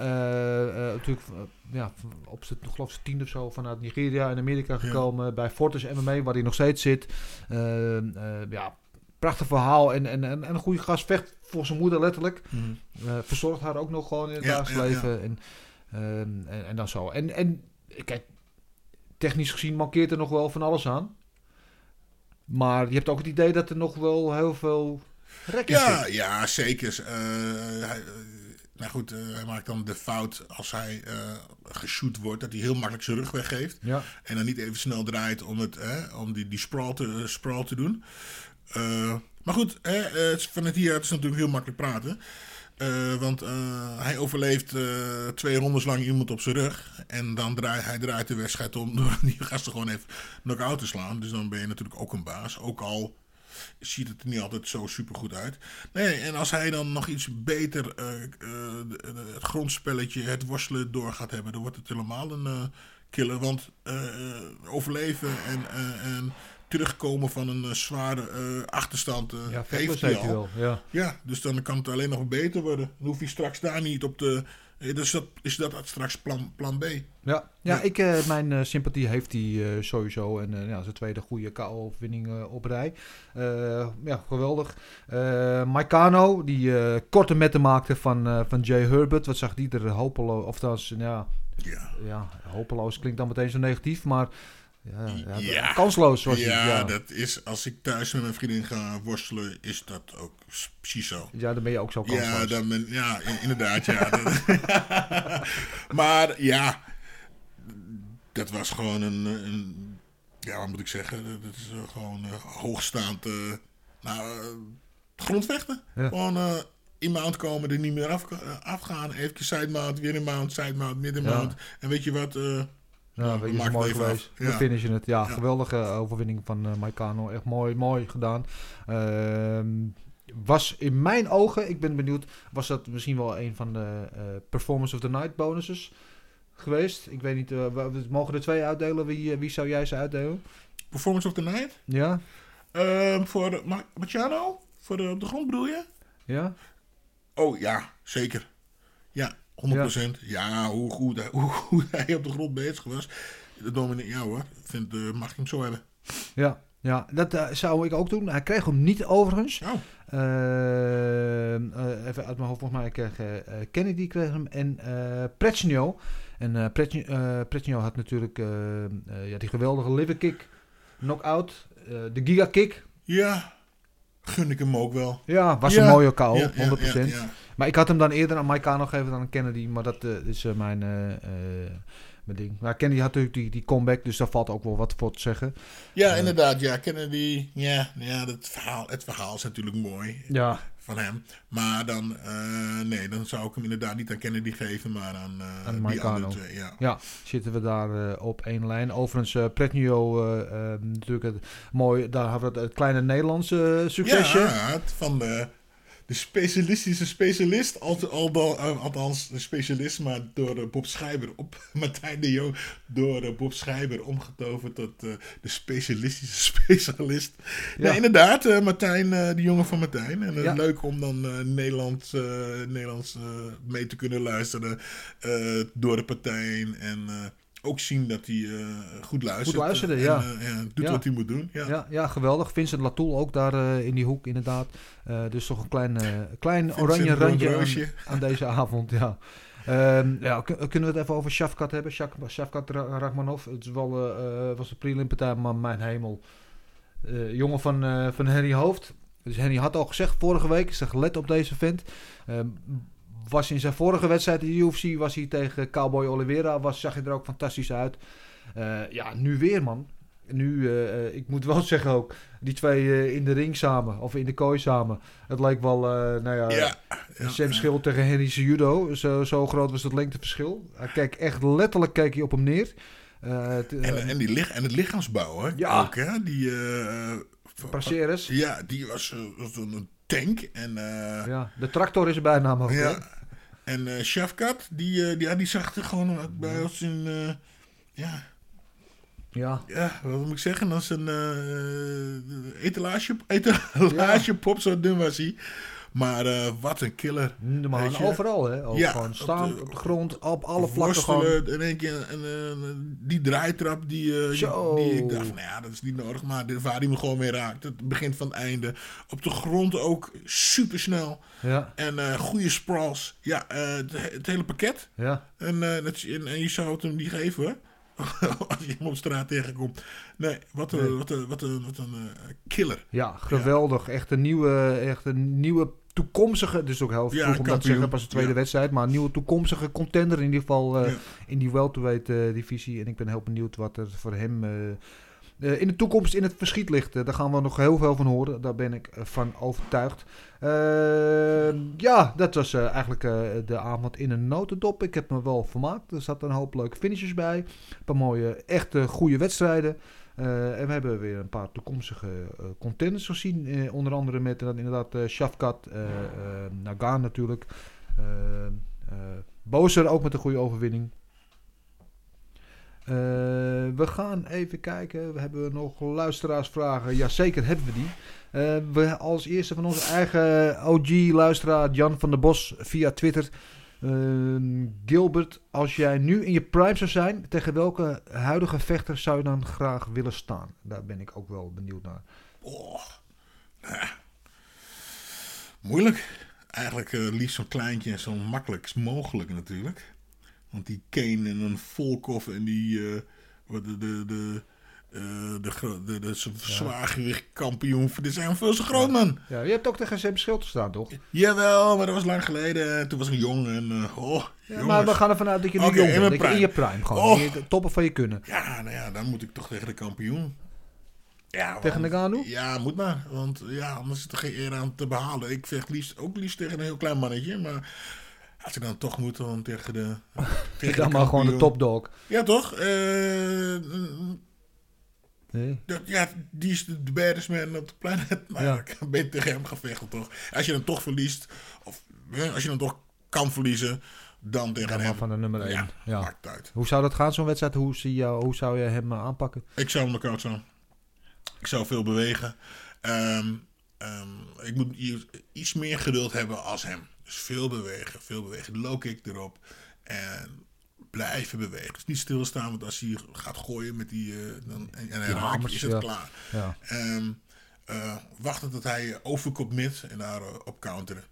natuurlijk ja, op zijn geloof ik, tiende of zo vanuit Nigeria en Amerika gekomen. Bij Fortis MMA, waar hij nog steeds zit. Eh, eh, ja, prachtig verhaal. En, en, en, en een goede gast vecht voor zijn moeder letterlijk. Mhm. Verzorgt haar ook nog gewoon in het Ja, dagelijks ja, leven. En, ehm, en, en dan zo. En, en kijk, technisch gezien mankeert er nog wel van alles aan. Maar je hebt ook het idee dat er nog wel heel veel rek in Ja, zit. ja, zeker. Eh, hij, eh, nou goed, eh, hij maakt dan de fout als hij eh geshoot wordt, dat hij heel makkelijk zijn rug weggeeft. Ja. En dan niet even snel draait om, het, hè, om die, die sprawl, te, sprawl te doen. Maar goed, hè, eh, het is- vanuit hieruit is natuurlijk heel makkelijk praten. Eh, want eh, hij overleeft eh, twee rondes lang iemand op zijn rug. En dan draait hij draait de wedstrijd om door die gasten gewoon even knock-out te slaan. Dus dan ben je natuurlijk ook een baas. Ook al ziet het er niet altijd zo super goed uit. Nee, en als hij dan nog iets beter het grondspelletje, het worstelen door gaat hebben, dan wordt het helemaal een killer. Want overleven en, en terugkomen van een eh, zware eh, achterstand eh, Ja, heeft hij al. wel. Ja. Ja, dus dan kan het alleen nog beter worden. Dan hoef je straks daar niet op te. Dus dat, is dat straks plan, plan B. Ja, ja, Ja. Ik, mijn sympathie heeft hij sowieso. En ja, zijn tweede goede KO-overwinning eh, op rij. Ja, geweldig. Maikano, die korte metten maakte van, van Jay Herbert. Wat zag die er hopeloos... Of dat is, ja, Ja. ja, hopeloos klinkt dan meteen zo negatief. Maar ja, ja, Ja. kansloos was ja. Ja. dat is als ik thuis met mijn vriendin ga worstelen, is dat ook precies zo. ja, dan ben je ook zo kansloos. Ja, dan ben, ja, in- inderdaad, ja. Maar ja, dat was gewoon een, een ja, wat moet ik zeggen? Dat is eh, gewoon eh, hoogstaand, eh, nou, grondvechten. Ja. Gewoon eh in komen, er niet meer af, afgaan. Even side mount, weer in mount, side mount, midden Ja. mount. En weet je wat? Eh, Ja, Ja, weet we je, mooi geweest. We Ja. finishen het. Ja, geweldige overwinning van eh Maikano. Echt mooi, mooi gedaan. Ehm, was in mijn ogen, ik ben benieuwd, was dat misschien wel een van de eh, Performance of the Night bonuses geweest? Ik weet niet, eh, we mogen er twee uitdelen. Wie, eh, wie zou jij ze uitdelen? Performance of the Night. Ja? Ehm, voor Ma- Machado? Voor de, op de grond bedoel je? Ja? Oh ja, zeker. Ja, 100%. Ja, hoe goed hij, hoe goed hij op de grond bezig was. De dominee, ja hoor, vind, eh, mag ik hem zo hebben. Ja. Ja, dat eh, zou ik ook doen. Hij kreeg hem niet overigens. Oh, Ehm, eh, even uit mijn hoofd, volgens mij kreeg Kennedy kreeg hem en Pretschnio. En Pretschnio, had natuurlijk eh, eh, ja, die geweldige liver kick, knockout, de giga kick. ja, gun ik hem ook wel. Ja, was Ja, een mooie KO, Ja, 100%. ja, ja, ja. Maar ik had hem dan eerder aan Maikano gegeven dan aan Kennedy, maar dat eh, is eh, mijn, eh, mijn ding. Maar Kennedy had natuurlijk die, die comeback, dus daar valt ook wel wat voor te zeggen. Ja, inderdaad. Ja, Kennedy. Ja, ja dat verhaal, het verhaal is natuurlijk mooi Ja, van hem. Maar dan, eh, nee, dan zou ik hem inderdaad niet aan Kennedy geven, maar aan, eh Aan die andere twee. Ja. Ja, zitten we daar eh, op één lijn. Overigens, eh Pretnio, eh, eh, natuurlijk het, mooi, daar hebben we het, het kleine Nederlandse eh, succesje. Ja, het van de, de specialistische specialist, al, al, al- althans de specialist, maar door eh, Bob Schijber op Martijn de Jong, door eh, Bob Schijber omgetoverd tot eh, de specialistische specialist. Ja, inderdaad, Martijn, de jongen van Martijn. En Ja. leuk om dan Nederlands, Nederlands mee te kunnen luisteren door de partij en ook zien dat hij eh, goed luistert. Goed luisterde, En, ja. eh, ja, doet Ja. wat hij moet doen. Ja. Ja, geweldig. Vincent Latoul ook daar eh, in die hoek, inderdaad. Eh, dus toch een klein, eh, klein oranje randje aan, deze avond. Ja. Ehm, ja, kun- kunnen we het even over Shafkat hebben? Shafkat Ra- Rachmanov. Het is wel, eh, eh, was de prelimpartij, maar mijn hemel. Eh, jongen van, eh, van Henry Hoofd. Dus Henry had al gezegd vorige week, zeg let op deze vent. Was in zijn vorige wedstrijd in de UFC, was hij tegen Cowboy Oliveira, was, zag hij er ook fantastisch uit. Eh, ja, nu weer man. Nu, eh, eh, ik moet wel zeggen ook, die twee in de ring samen, of in de kooi samen. Het leek wel, nou ja, Ja, ja, Sam tegen Henry Cejudo. Zo, zo groot was het lengteverschil. Hij keek echt letterlijk keek hij op hem neer. En, en, die, lich- en het lichaamsbouw, hè? Ja. Ook, hè? Die. Ja, die was was een tank. En, Ja, de tractor is er ook. hè? ja. En eh Shafkat, die, eh, die, ja, die zag er gewoon bij als een... eh, ja, Ja. ja, wat moet ik zeggen? Als een etalage, etalage pop, zo dun was hij. Maar eh, wat een killer. Overal, hè? Ook Ja, gewoon op staan de- op de, grond, op alle vlakken gewoon. In één keer en, die draaitrap die, eh, die, ik dacht, nou ja, dat is niet nodig, maar waar hij me gewoon mee raakt. Het begin van het einde. Op de grond ook super snel. Ja, En eh goede sprawls. Ja, het, het hele pakket. ja. En, dat, en, en je zou het hem niet geven, hoor. Als je hem op straat tegenkomt. Nee, wat een, Nee. Wat een, wat een, wat een killer. Ja, geweldig. Echt een nieuwe, echt een nieuwe toekomstige, dus ook heel Ja, vroeg om dat te zeggen, pas de tweede Ja. wedstrijd, maar een nieuwe toekomstige contender in ieder geval eh, Ja. in die welterweight eh, divisie. En ik ben heel benieuwd wat er voor hem eh, in de toekomst in het verschiet ligt. Daar gaan we nog heel veel van horen, daar ben ik van overtuigd. Eh, ja, dat was eigenlijk de avond in een notendop. Ik heb me wel vermaakt. Er zaten een hoop leuke finishes bij. Een paar mooie, echte goede wedstrijden. Eh, en we hebben weer een paar toekomstige eh, contenders gezien. Eh, onder andere met inderdaad Shafkat, Nagaan natuurlijk. Bozer ook met een goede overwinning. We gaan even kijken. We hebben nog luisteraarsvragen. Jazeker hebben we die. We als eerste van onze eigen OG-luisteraar Jan van der Bos via Twitter. Ehm, Gilbert, als jij nu in je prime zou zijn, tegen welke huidige vechter zou je dan graag willen staan? Daar ben ik ook wel benieuwd naar. Oh. Nou. Moeilijk. Eigenlijk eh, liefst zo'n kleintje en zo makkelijk mogelijk natuurlijk. Want die Kane en een Volkov en die... wat de, de, de, eh, de, de, de, de zwaargewicht kampioen. Dit zijn veel te groot, man. Ja, je hebt ook tegen Sam Schild gestaan, toch? Jawel, maar dat was lang geleden. Toen was ik jong en... eh, oh, Ja, maar we gaan ervan uit dat je nu jong in bent. mijn Dat je in je prime. gewoon. Oh. Je toppen van je kunnen. Ja, nou ja, dan moet ik toch tegen de kampioen. Ja, Tegen want- Ngannou? Ja, moet maar. Want ja, anders is er geen eer aan te behalen. Ik vecht liefst, ook liefst tegen een heel klein mannetje. Maar als ik dan toch moet, dan tegen de... tegen Dan de maar gewoon de topdog. Ja, toch? Eh, Nee. dat- ja, die is de, de baddest man op de planet. Maar Ja. ik ben tegen hem vechten, toch? Als je dan toch verliest, of als je dan toch kan verliezen, dan tegen Dan hem. van de nummer 1. Ja, Ja. maakt uit. Hoe zou dat gaan, zo'n wedstrijd? Hoe, zie je, hoe zou je hem eh, aanpakken? Ik zou hem knock-out slaan. Ik zou veel bewegen. Ehm, ehm, ik moet iets meer geduld hebben als hem. Dus veel bewegen, veel bewegen. Low kick erop. En blijven bewegen. Dus niet stilstaan, want als hij gaat gooien met die... eh, dan, en, en hij is het ja. klaar. Ja. Ehm, eh, wachten tot hij overkomt mid en daar eh, op counteren.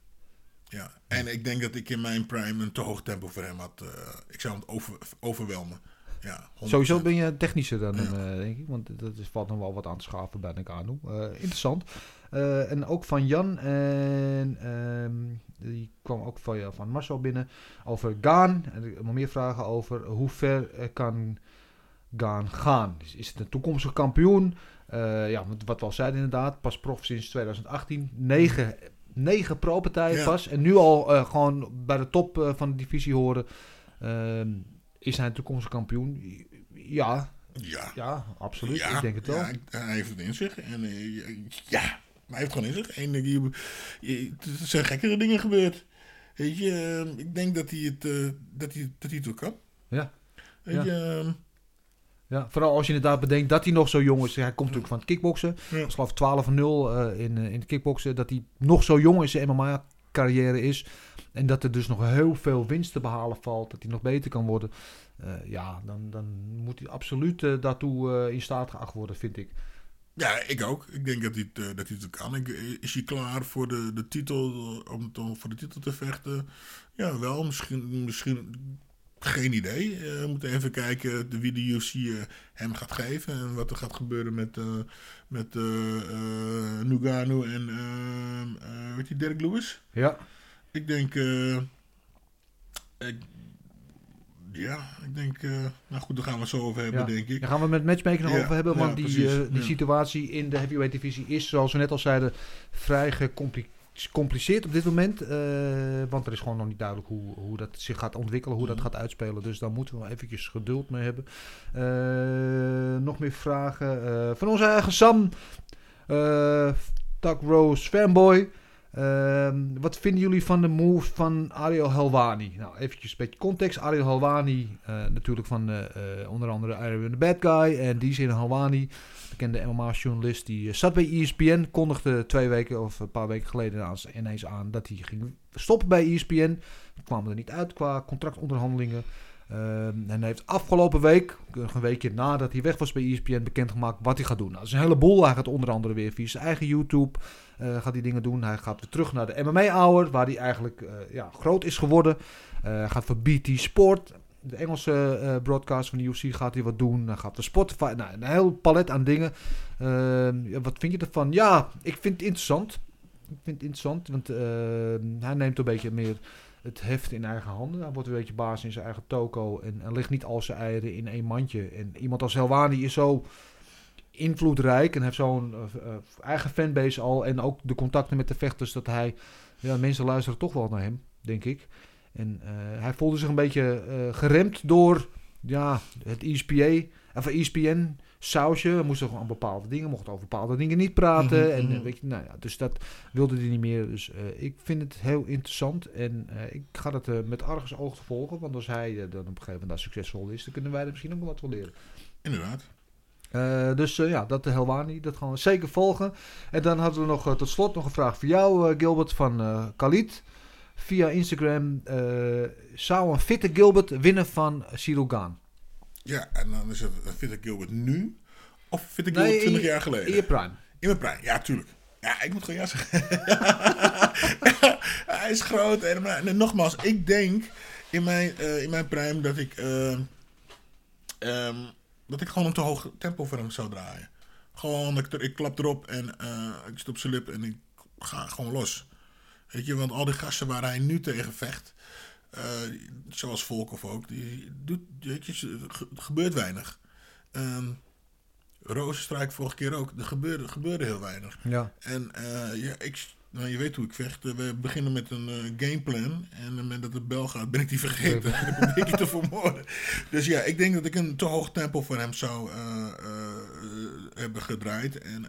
Ja. En ik denk dat ik in mijn prime een te hoog tempo voor hem had. ik zou hem over, overwelmen. Ja, 100%. Sowieso ben je technischer dan hem, eh, denk ik. Want dat is, valt nog wel wat aan te schaven bij Nagano. Eh interessant. Eh, en ook van Jan. En ehm, die kwam ook van, van Marcel binnen. Over Gaan. En ik heb nog meer vragen over hoe ver kan Gaan gaan. Is het een toekomstig kampioen? Ja, wat we al zeiden inderdaad. Pas prof sinds 2018. Negen, negen pro-partijen Ja. pas. En nu al gewoon bij de top van de divisie horen. Ehm, is hij een toekomstig kampioen? Ja, Ja. ja, absoluut. Ja, ik denk het wel. Ja, hij heeft het in zich. En, eh, ja, maar hij heeft het gewoon in zich. En eh, je, je- er zijn gekkere dingen gebeurd. Weet je, eh, ik denk dat hij het, eh, dat hij, dat hij het wel kan. Ja. Weet Ja. je, eh, Ja, vooral als je inderdaad bedenkt dat hij nog zo jong is. Hij komt natuurlijk van het kickboksen. Ja. Ik geloof 12-0 eh, in, eh, in het kickboksen. Dat hij nog zo jong in zijn MMA-carrière is. En dat er dus nog heel veel winst te behalen valt. Dat hij nog beter kan worden. Eh, ja, dan, dan moet hij absoluut eh, daartoe eh, in staat geacht worden, vind ik. ja, ik ook. Ik denk dat hij het, dat hij het kan. Ik, is hij klaar voor de, de titel, om, om voor de titel te vechten? Ja, wel. Misschien, misschien geen idee. We moeten even kijken de, wie de UFC hem gaat geven. En wat er gaat gebeuren met, met eh, Nugano en weet je, Derek Lewis. Ja, Ik denk, Ik- ja, ik denk... eh, nou goed, daar gaan we het zo over hebben, Ja. denk ik. Daar gaan we het met matchmaking nog Ja, over hebben. Want ja, die, eh, die situatie in de heavyweight divisie is, zoals we net al zeiden, vrij gecompliceerd op dit moment. eh, want er is gewoon nog niet duidelijk hoe, hoe dat zich gaat ontwikkelen, hoe dat Mhm. gaat uitspelen. Dus daar moeten we wel eventjes geduld mee hebben. Nog meer vragen van onze eigen Sam. Doug Rose fanboy. Ehm, wat vinden jullie van de move van Ariel Helwani? Nou, eventjes een beetje context. Ariel Helwani, eh, natuurlijk van eh, eh, onder andere Iron the Bad Guy. En zin Helwani, bekende MMA-journalist, die zat bij ESPN. Kondigde twee weken of een paar weken geleden ineens aan dat hij ging stoppen bij ESPN. Kwamen er niet uit qua contractonderhandelingen. Ehm, en heeft afgelopen week, een weekje nadat hij weg was bij ESPN, bekendgemaakt wat hij gaat doen. Nou, dat is een heleboel. Hij gaat onder andere weer via zijn eigen YouTube eh, gaat hij dingen doen. Hij gaat weer terug naar de MMA-hour, waar hij eigenlijk eh, ja, groot is geworden. Hij gaat voor BT Sport, de Engelse broadcast van de UFC, gaat hij wat doen. Hij gaat voor Spotify, nou, een heel palet aan dingen. Ehm, wat vind je ervan? Ja, ik vind het interessant. Ik vind het interessant, want eh, hij neemt een beetje meer het heft in eigen handen. Hij wordt een beetje baas in zijn eigen toko en, en legt niet al zijn eieren in één mandje. En iemand als Helwani is zo invloedrijk en heeft zo'n eh, eh, eigen fanbase al en ook de contacten met de vechters dat hij, ja, mensen luisteren toch wel naar hem, denk ik. En eh, hij voelde zich een beetje geremd door ja, het ESPA, of ESPN sausje. Hij moest gewoon aan bepaalde dingen, mocht over bepaalde dingen niet praten. Mhm, en, mhm. weet je, nou ja, dus dat wilde hij niet meer. Dus ik vind het heel interessant en ik ga het eh, met argusoog volgen. Want als hij dan op een gegeven moment daar succesvol is, dan kunnen wij er misschien ook wel wat van leren. Inderdaad. Eh, dus eh, ja, dat de Helwani, dat gaan we zeker volgen. En dan hadden we nog eh, tot slot nog een vraag voor jou, eh, Gilbert, van eh Khalid. Via Instagram. eh, zou een fitte Gilbert winnen van Gaan? Ja, en dan is het eh, Fitte Gilbert nu of Fitte Gilbert 20 jaar geleden? In je prime. In mijn prime, ja, tuurlijk. Ja, ik moet gewoon ja zeggen. Hij is groot. En, en nogmaals, ik denk in mijn, eh, in mijn prime dat ik, eh, ehm, dat ik gewoon een te hoog tempo voor hem zou draaien. Gewoon, ik, ik klap erop en eh, ik zit op zijn lip en ik ga gewoon los. Weet je, want al die gasten waar hij nu tegen vecht, eh, zoals Volkov ook, die doet, weet je, er gebeurt weinig. Ehm Rozenstruik vorige keer ook. Er gebeurde, gebeurde heel weinig. Ja. En eh, ja, ik, nou, je weet hoe ik vecht. Eh, We beginnen met een eh, gameplan. En op het moment dat de bel gaat, ben ik die vergeten. en dan probeer ik je te vermoorden. Dus ja, ik denk dat ik een te hoog tempo voor hem zou eh, eh, hebben gedraaid. En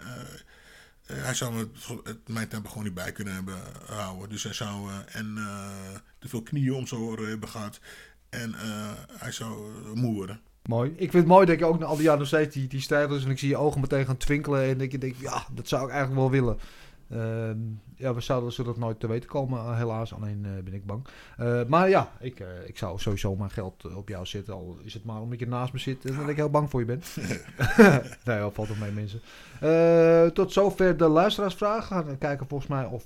hij zou het, mijn tempo gewoon niet bij kunnen hebben houden. Dus hij zou en te veel knieën om zijn oren hebben gehad. En hij zou moe worden. Mooi. Ik vind het mooi dat je ook na al die jaren nog steeds die, die strijders en ik zie je ogen meteen gaan twinkelen en je denkt, ja, dat zou ik eigenlijk wel willen. Ehm, ja, we zouden zullen dat nooit te weten komen, eh, helaas. Alleen eh, ben ik bang. Eh, maar ja, ik, ik zou sowieso mijn geld op jou zetten. Al is het maar omdat je naast me zit en dat ik heel bang voor je ben. nee, dat valt op mee, mensen. Tot zover de luisteraarsvraag. Gaan we kijken volgens mij of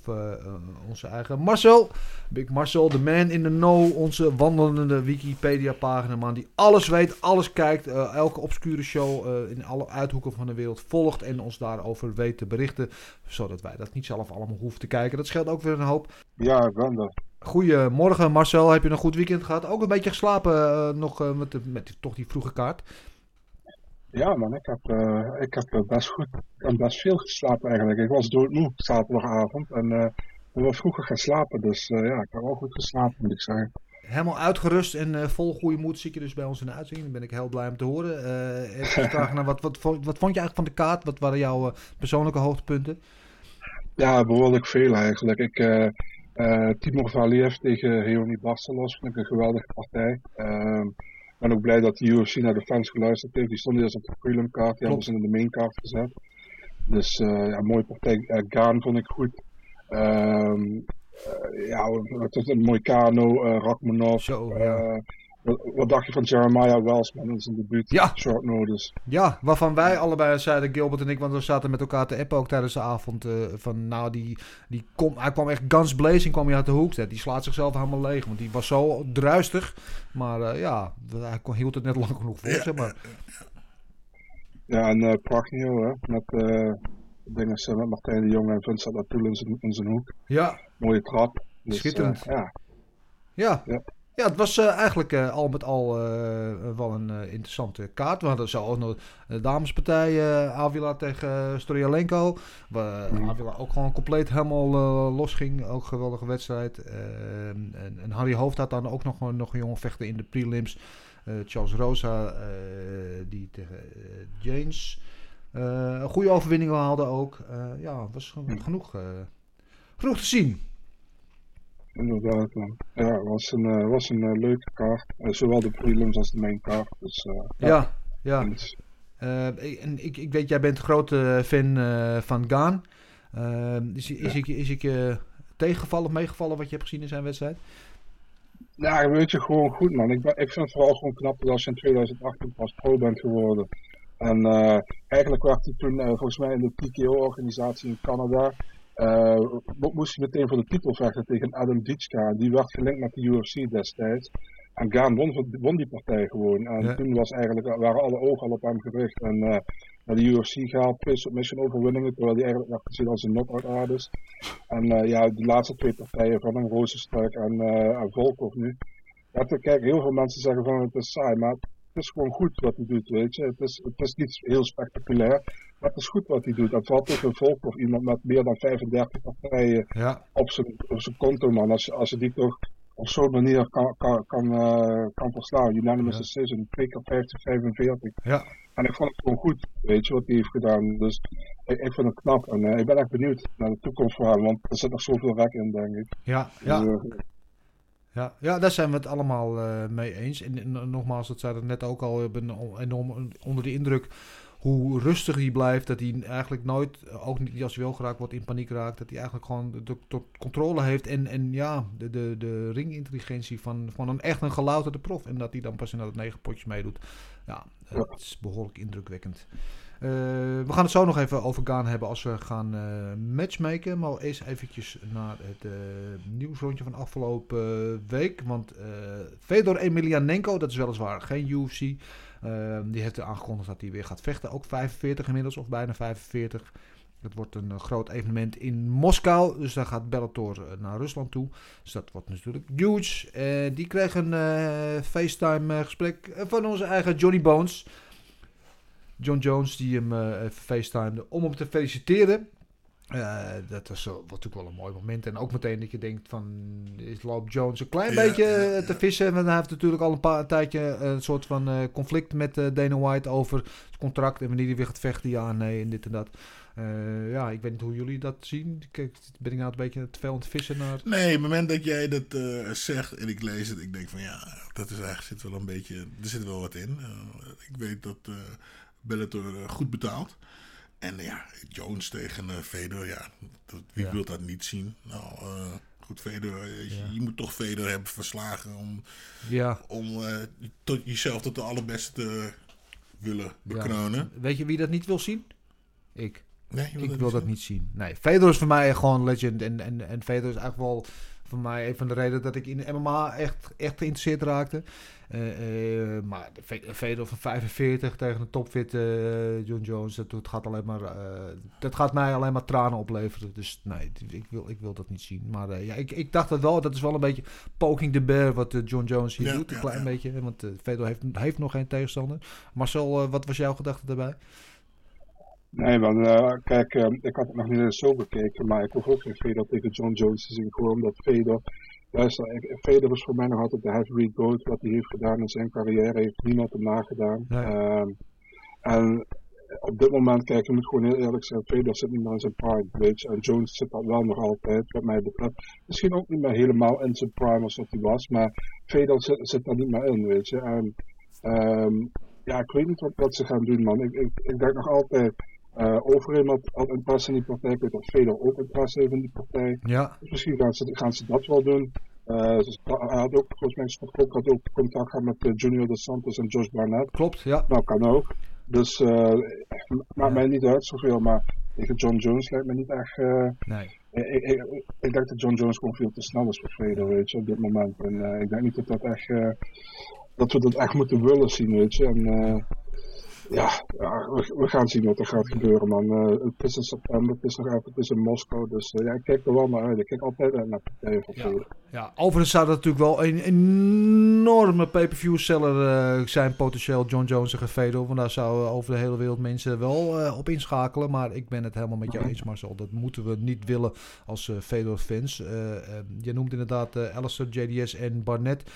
onze eigen Marcel, Big Marcel, de man in the know, onze wandelende Wikipedia-pagina, man die alles weet, alles kijkt, elke obscure show in alle uithoeken van de wereld volgt en ons daarover weet te berichten, zodat wij dat niet zelf allemaal hoeven te kijken. Dat scheelt ook weer een hoop. Ja, ik ben er. Goedemorgen Marcel, heb je een goed weekend gehad? Ook een beetje geslapen eh, nog eh, met, de, met toch die vroege kaart? Ja, man, ik heb, eh, ik heb best goed en best veel geslapen eigenlijk. Ik was doodmoe zaterdagavond en eh ik was vroeger gaan slapen, dus ja, ik heb wel goed geslapen, moet ik zeggen. Helemaal uitgerust en vol goede moed zit je dus bij ons in de uitzending. Daar ben ik heel blij om te horen. Even vragen naar wat, wat, vond- wat vond je eigenlijk van de kaart? Wat waren jouw persoonlijke hoogtepunten? Ja, behoorlijk veel eigenlijk. Ik, eh Timur Valiev tegen Leonie Barcelos vind ik een geweldige partij. Ik ben ook blij dat de UFC naar de fans geluisterd heeft. Die stonden eerst op de prelim kaart, die hebben ze in de main kaart gezet. Dus eh ja, mooie partij. Gaan vond ik goed. Ehm, eh, ja, het is een mooi Kano, Rachmanov. Zo, wat, wat dacht je van Jeremiah Wells, man? Dat is een debuut. Ja. Short notice. Ja, waarvan wij allebei zeiden, Gilbert en ik, want we zaten met elkaar te appen ook tijdens de avond. eh, van nou, die, die kom, hij kwam echt guns blazing, kwam hij uit de hoek. Die slaat zichzelf helemaal leeg, want die was zo druistig. Maar eh, ja, hij kon, hield het net lang genoeg voor, zeg maar. Ja, en uh, Pragnio, hè, met, eh dingen, eh, met Martijn de Jong en Vincent Latoul in zijn, in zijn hoek. Ja, Mooie trap. Dus, Schitterend. ja. ja. Ja. Ja, het was eh, eigenlijk eh, al met al eh, wel een interessante kaart. We hadden zo ook nog de damespartij Avila tegen Storyalenko. Waar Avila ook gewoon compleet helemaal los ging. Ook een geweldige wedstrijd. Eh, en, en Harry Hoofd had dan ook nog, een- nog een jongen vechten in de prelims. Charles Rosa, die tegen James een goede overwinning haalde ook. Ja, was gewoon genoeg, genoeg te zien. Inderdaad, man. Ja, het was een, eh, was een eh, leuke kaart. Eh, zowel de prelims als de main kaart. Dus, Ja, ja. Eh, ik- en ik, ik weet, jij bent een grote fan van Gaan. Is is, ik, is ik tegengevallen of meegevallen wat je hebt gezien in zijn wedstrijd? Ja, weet je, gewoon goed man. Ik, ben, ik vind het vooral gewoon knap dat als je in 2018 pas pro bent geworden. En eigenlijk werd hij toen volgens mij in de TKO-organisatie in Canada. Eh, mo- moest hij meteen voor de titel vechten tegen Adam Ditchka. En die werd gelinkt met de UFC destijds. En Gaan won, won die partij gewoon. En Ja. toen was eigenlijk, waren alle ogen al op hem gericht. En eh, naar de UFC gehaald, twee submission overwinningen. Terwijl hij eigenlijk werd gezien als een knockout artist. En eh, ja, die laatste twee partijen van hem, Rozenstruik en, eh en Volkov nu. Ja, te- kijk, heel veel mensen zeggen van het is saai, maar het is gewoon goed wat hij doet, weet je. Het is, het is niet heel spectaculair, maar het is goed wat hij doet. Dat valt tegen Volkov, iemand met meer dan 35 partijen Ja, op zijn, op zijn konto, man. Als, als je die toch op zo'n manier kan, kan, kan, eh, kan verslaan. Unanimous Ja. decision, 2 keer 50, 45. ja. En ik vond het gewoon goed, weet je, wat hij heeft gedaan. Dus ik, ik vind het knap en eh, ik ben echt benieuwd naar de toekomst voor hem, want er zit nog zoveel rek in, denk ik. Ja, ja, Dus, eh, ja, ja, daar zijn we het allemaal eh, mee eens. En, en nogmaals, dat zei het net ook al, ik ben enorm onder de indruk hoe rustig hij blijft. Dat hij eigenlijk nooit, eh, ook niet als hij wel geraakt wordt, in paniek raakt. Dat hij eigenlijk gewoon de, de- de controle heeft. En, en ja, de, de, de ringintelligentie van, van een echt een gelouterde prof. En dat hij dan pas in dat negen potjes meedoet. Ja, het is behoorlijk indrukwekkend. Eh, we gaan het zo nog even over Gaan hebben als we gaan eh, matchmaken. Maar eerst eventjes naar het eh, nieuwsrondje van afgelopen week. Want Fedor Emelianenko, dat is weliswaar geen UFC. eh, die heeft aangekondigd dat hij weer gaat vechten. Ook 45 inmiddels, of bijna 45. Het wordt een groot evenement in Moskou. Dus daar gaat Bellator naar Rusland toe. Dus dat wordt natuurlijk huge. Die kreeg een eh, FaceTime eh, gesprek eh, van onze eigen Johnny Bones. John Jones die hem eh even facetimede om hem te feliciteren. Eh, dat was wat natuurlijk wel een mooi moment. En ook meteen dat je denkt van, is loopt Jones een klein Ja, beetje ja, eh, ja. te vissen. Want hij heeft natuurlijk al een, paar, een tijdje een soort van conflict met Dana White over het contract. En wanneer hij weer gaat vechten, ja, nee, en dit en dat. Ja, ik weet niet hoe jullie dat zien. Kijk, ben ik nou een beetje te veel aan het vissen naar... Nee, op het moment dat jij dat zegt en ik lees het, ik denk van ja, dat is eigenlijk zit wel een beetje, er zit wel wat in. Ik weet dat Bellator eh, goed betaalt. En eh, ja, Jones tegen eh Fedor, ja, dat, wie Ja. wil dat niet zien? Nou, goed, Fedor, je, Ja. je moet toch Fedor hebben verslagen om, Ja, om tot jezelf tot de allerbeste te willen bekronen. Weet je wie dat niet wil zien? Ik. Nee, Ik dat wil dat zien? niet zien. Nee, Fedor is voor mij gewoon legend. En, en, en Fedor is eigenlijk wel voor mij een van de redenen dat ik in MMA echt, echt geïnteresseerd raakte. Eh, eh, maar Fe- Fedor van 45 tegen een topfit eh, John Jones, dat, dat, gaat alleen maar, eh, dat gaat mij alleen maar tranen opleveren. Dus nee, ik wil, ik wil dat niet zien. Maar eh, ja, ik, ik dacht dat wel, dat is wel een beetje poking the bear wat John Jones hier Ja, doet. Een ja, klein ja. beetje, want Fedor heeft, heeft nog geen tegenstander. Marcel, wat was jouw gedachte daarbij? Nee, man, eh, kijk, ik had het nog niet eens zo bekeken, maar ik hoef ook geen Fedor tegen John Jones te zien. Gewoon omdat Fedor, luister, Fedor is voor mij nog altijd de heavyweight goat. Wat hij heeft gedaan in zijn carrière heeft niemand hem nagedaan. Nee. Ehm, en op dit moment, kijk, je moet gewoon heel eerlijk zijn, Fedor zit niet meer in zijn prime, weet je. En Jones zit dat wel nog altijd, wat mij betreft. Misschien ook niet meer helemaal in zijn prime als dat hij was, maar Fedor zit, zit daar niet meer in, weet je. En ehm, ja, ik weet niet wat, wat ze gaan doen, man. Ik, ik, ik denk nog altijd, Overeem had, had interesse in die partij. Ik weet dat Fedor ook interesse heeft in die partij. Ja, Dus misschien gaan ze, gaan ze dat wel doen. Eh, dus hij had ook, volgens mij, Scott had ook contact gehad met eh, Junior Dos Santos en Josh Barnett. klopt. Ja, Nou, kan ook. Dus eh maakt mij niet uit zoveel, maar tegen John Jones lijkt me niet echt... nee. ik, ik, ik, denk dat John Jones gewoon veel te snel is voor Fedor, weet je, op dit moment. En ik denk niet dat dat echt... dat we dat echt moeten willen zien, weet je. En, Ja, ja we, we gaan zien wat er gaat gebeuren, man. Eh, het is in september, het is nog even, het is in Moskou. Dus eh, ja, ik kijk er wel naar uit. Ik kijk altijd uit naar partijen van Ja. Overigens zou dat natuurlijk wel een enorme pay-per-view seller eh, zijn, potentieel John Jones en Fedor. Want daar zouden over de hele wereld mensen wel op inschakelen. Maar ik ben het helemaal met jou eens, Marcel. Dat moeten we niet willen als Fedor-fans. Eh, eh, je noemt inderdaad Alistair, JDS en Barnett.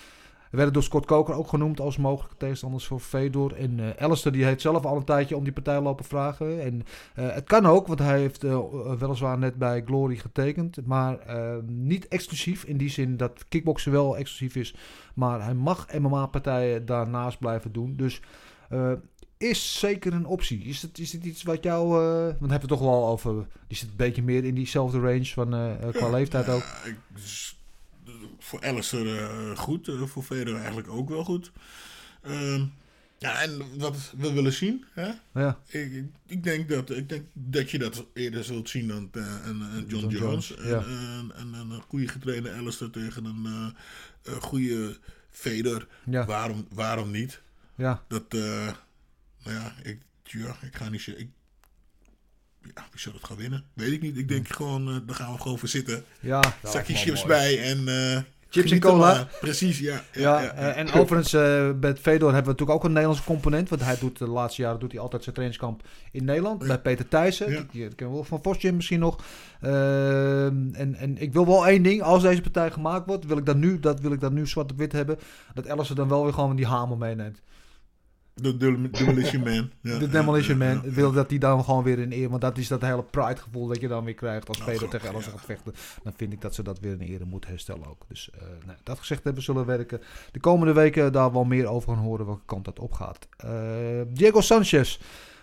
Werden door Scott Coker ook genoemd als mogelijke tegenstanders voor Fedor. En eh Alistair die heeft zelf al een tijdje om die partij lopen vragen. En eh, het kan ook, want hij heeft eh, weliswaar net bij Glory getekend. Maar eh, niet exclusief in die zin dat kickboksen wel exclusief is. Maar hij mag MMA-partijen daarnaast blijven doen. Dus is zeker een optie. Is het, is het iets wat jou... eh, want we hebben het toch wel over... Die zit een beetje meer in diezelfde range van, qua leeftijd ook. Ja, ik- voor Alistair eh, goed, eh, voor Federer eigenlijk ook wel goed. Ehm, ja, en wat we willen zien, hè? Ja. Ik, ik- denk dat, ik denk dat je dat eerder zult zien dan eh, een, John, John Jones. Jones, En, ja. een, goede getrainde Alistair tegen een, goede Federer. Ja. Waarom, waarom niet? Ja. Dat, nou ja, ik, ja, ik ga niet zeggen. Ja, wie zal het gaan winnen? Weet ik niet. Ik denk gewoon, eh, daar gaan we gewoon voor zitten. Ja, Zakje chips mooi. bij en. eh, Chips en cola. maar. Precies, ja. Ja, eh, en overigens, eh met Fedor hebben we natuurlijk ook een Nederlandse component. Want hij doet de laatste jaren doet hij altijd zijn trainingskamp in Nederland. Bij Peter Thijssen. Die, die kennen we wel van Vosgym misschien nog. Ehm, en, en ik wil wel één ding. Als deze partij gemaakt wordt, wil ik dat nu, dat wil ik dat nu zwart op wit hebben. Dat Alistair dan wel weer gewoon die hamer meeneemt. De Dem- Demolition Man. Ja, de Demolition Man. ja, ja. wil dat die dan gewoon weer in eer. Want dat is dat hele pride gevoel dat je dan weer krijgt als Oh, Fedor grappig, tegen ja. gaat vechten. Dan vind ik dat ze dat weer in ere moeten herstellen ook. Dus eh, nou, dat gezegd hebben, zullen we werken. De komende weken daar wel meer over gaan horen welke kant dat opgaat. Eh, Diego Sanchez.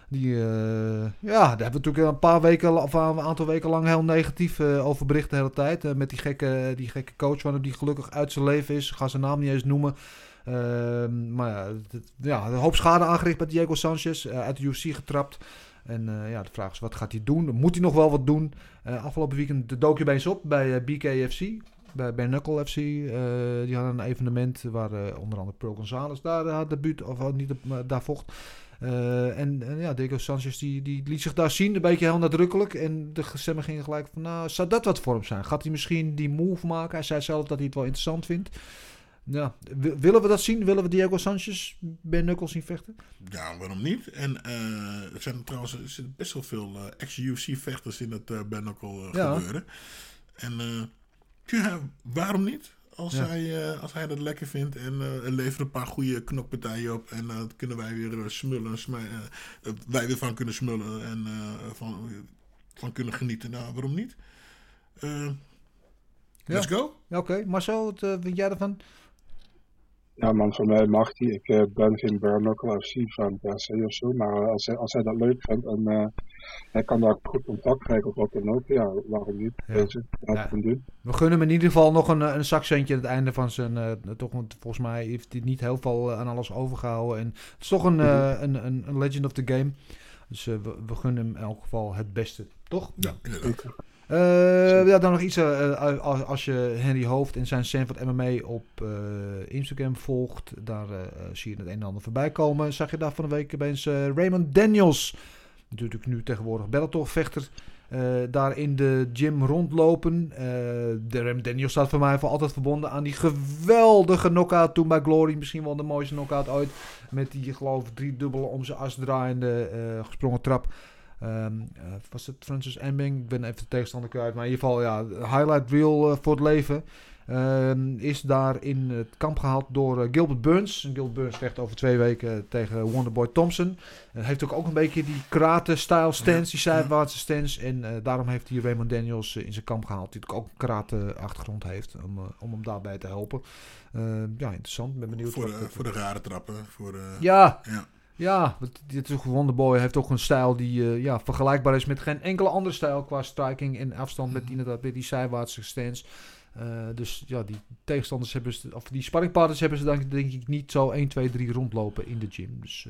Die, eh, ja, daar hebben we natuurlijk een paar weken, of een aantal weken lang heel negatief eh, over bericht de hele tijd. Met die gekke, die gekke coach van hem die gelukkig uit zijn leven is. Ik ga zijn naam niet eens noemen. Ehm, maar ja, een hoop schade aangericht bij Diego Sanchez. eh, uit de UFC getrapt. En eh, ja, de vraag is, wat gaat hij doen? Moet hij nog wel wat doen? Eh, afgelopen weekend dook je bij op bij BKFC. Bij, bij FC. Eh, die hadden een evenement waar onder andere Pro Gonzalez daar uh, debuut, of niet, daar vocht. En, en ja, Diego Sanchez die, die liet zich daar zien, een beetje heel nadrukkelijk. En de stemmen gingen gelijk van, nou, zou dat wat voor hem zijn? Gaat hij misschien die move maken? Hij zei zelf dat hij het wel interessant vindt. Ja, w- willen we dat zien? Willen we Diego Sanchez bij Knuckles zien vechten? Ja, waarom niet? En eh, er zijn trouwens er zitten best wel veel eh, ex-UFC-vechters in het uh, Ja. gebeuren. En ja, waarom niet? Als, Ja. hij, als hij dat lekker vindt en er leveren een paar goede knokpartijen op. En eh kunnen wij weer smullen, wij weer van kunnen smullen en van, van kunnen genieten. Nou, waarom niet? Let's go. Ja, Oké, Marcel, wat vind jij ervan? Ja man, voor mij mag hij. Ik eh, ben geen knuckle FC fan per se of zo. Maar als hij, als hij dat leuk vindt en eh, hij kan daar goed contact krijgen of wat dan ook. Ja, waarom niet? Ja. Ja. doen. We gunnen hem in ieder geval nog een, eh, een zakcentje aan het einde van zijn... eh, toch, want volgens mij heeft hij niet heel veel eh, aan alles overgehouden. En het is toch een, eh, een, een, een legend of the game. Dus eh, we, we gunnen hem in elk geval het beste, toch? Ja, inderdaad. Eh, ja, dan nog iets. eh, eh, als, als je Henry Hoofd en zijn Sanford MMA op Instagram volgt, daar zie je het een en ander voorbij komen. Zag je daar van de week opeens Raymond Daniels, natuurlijk nu tegenwoordig Bellator-vechter, daar in de gym rondlopen. De Raymond Daniels staat voor mij voor altijd verbonden aan die geweldige knockout toen bij Glory. Misschien wel de mooiste knockout ooit. Met die, geloof ik, drie dubbele om zijn as draaiende gesprongen trap. Ehm, eh, was het Francis Embing? Ik ben even de tegenstander kwijt. Maar in ieder geval, ja, highlight reel eh, voor het leven. Ehm, is daar in het kamp gehaald door eh, Gilbert Burns. Gilbert Burns vecht over twee weken tegen Wonderboy Thompson. Hij heeft ook, ook een beetje die karate-style stance, die zijwaartse stance. En daarom heeft hij Raymond Daniels in zijn kamp gehaald. Die natuurlijk ook een karate-achtergrond heeft. Om, om hem daarbij te helpen. Ehm, ja, interessant. Ben benieuwd Voor, de, voor de rare trappen. Voor, ja. Ja, dit is ook Wonderboy heeft ook een stijl die eh, ja, vergelijkbaar is met geen enkele andere stijl qua striking en afstand met inderdaad met die zijwaartse stance. Eh, dus ja, die tegenstanders hebben ze, of die sparringpartners hebben ze dan denk ik niet zo 1, 2, 3 rondlopen in de gym. Dus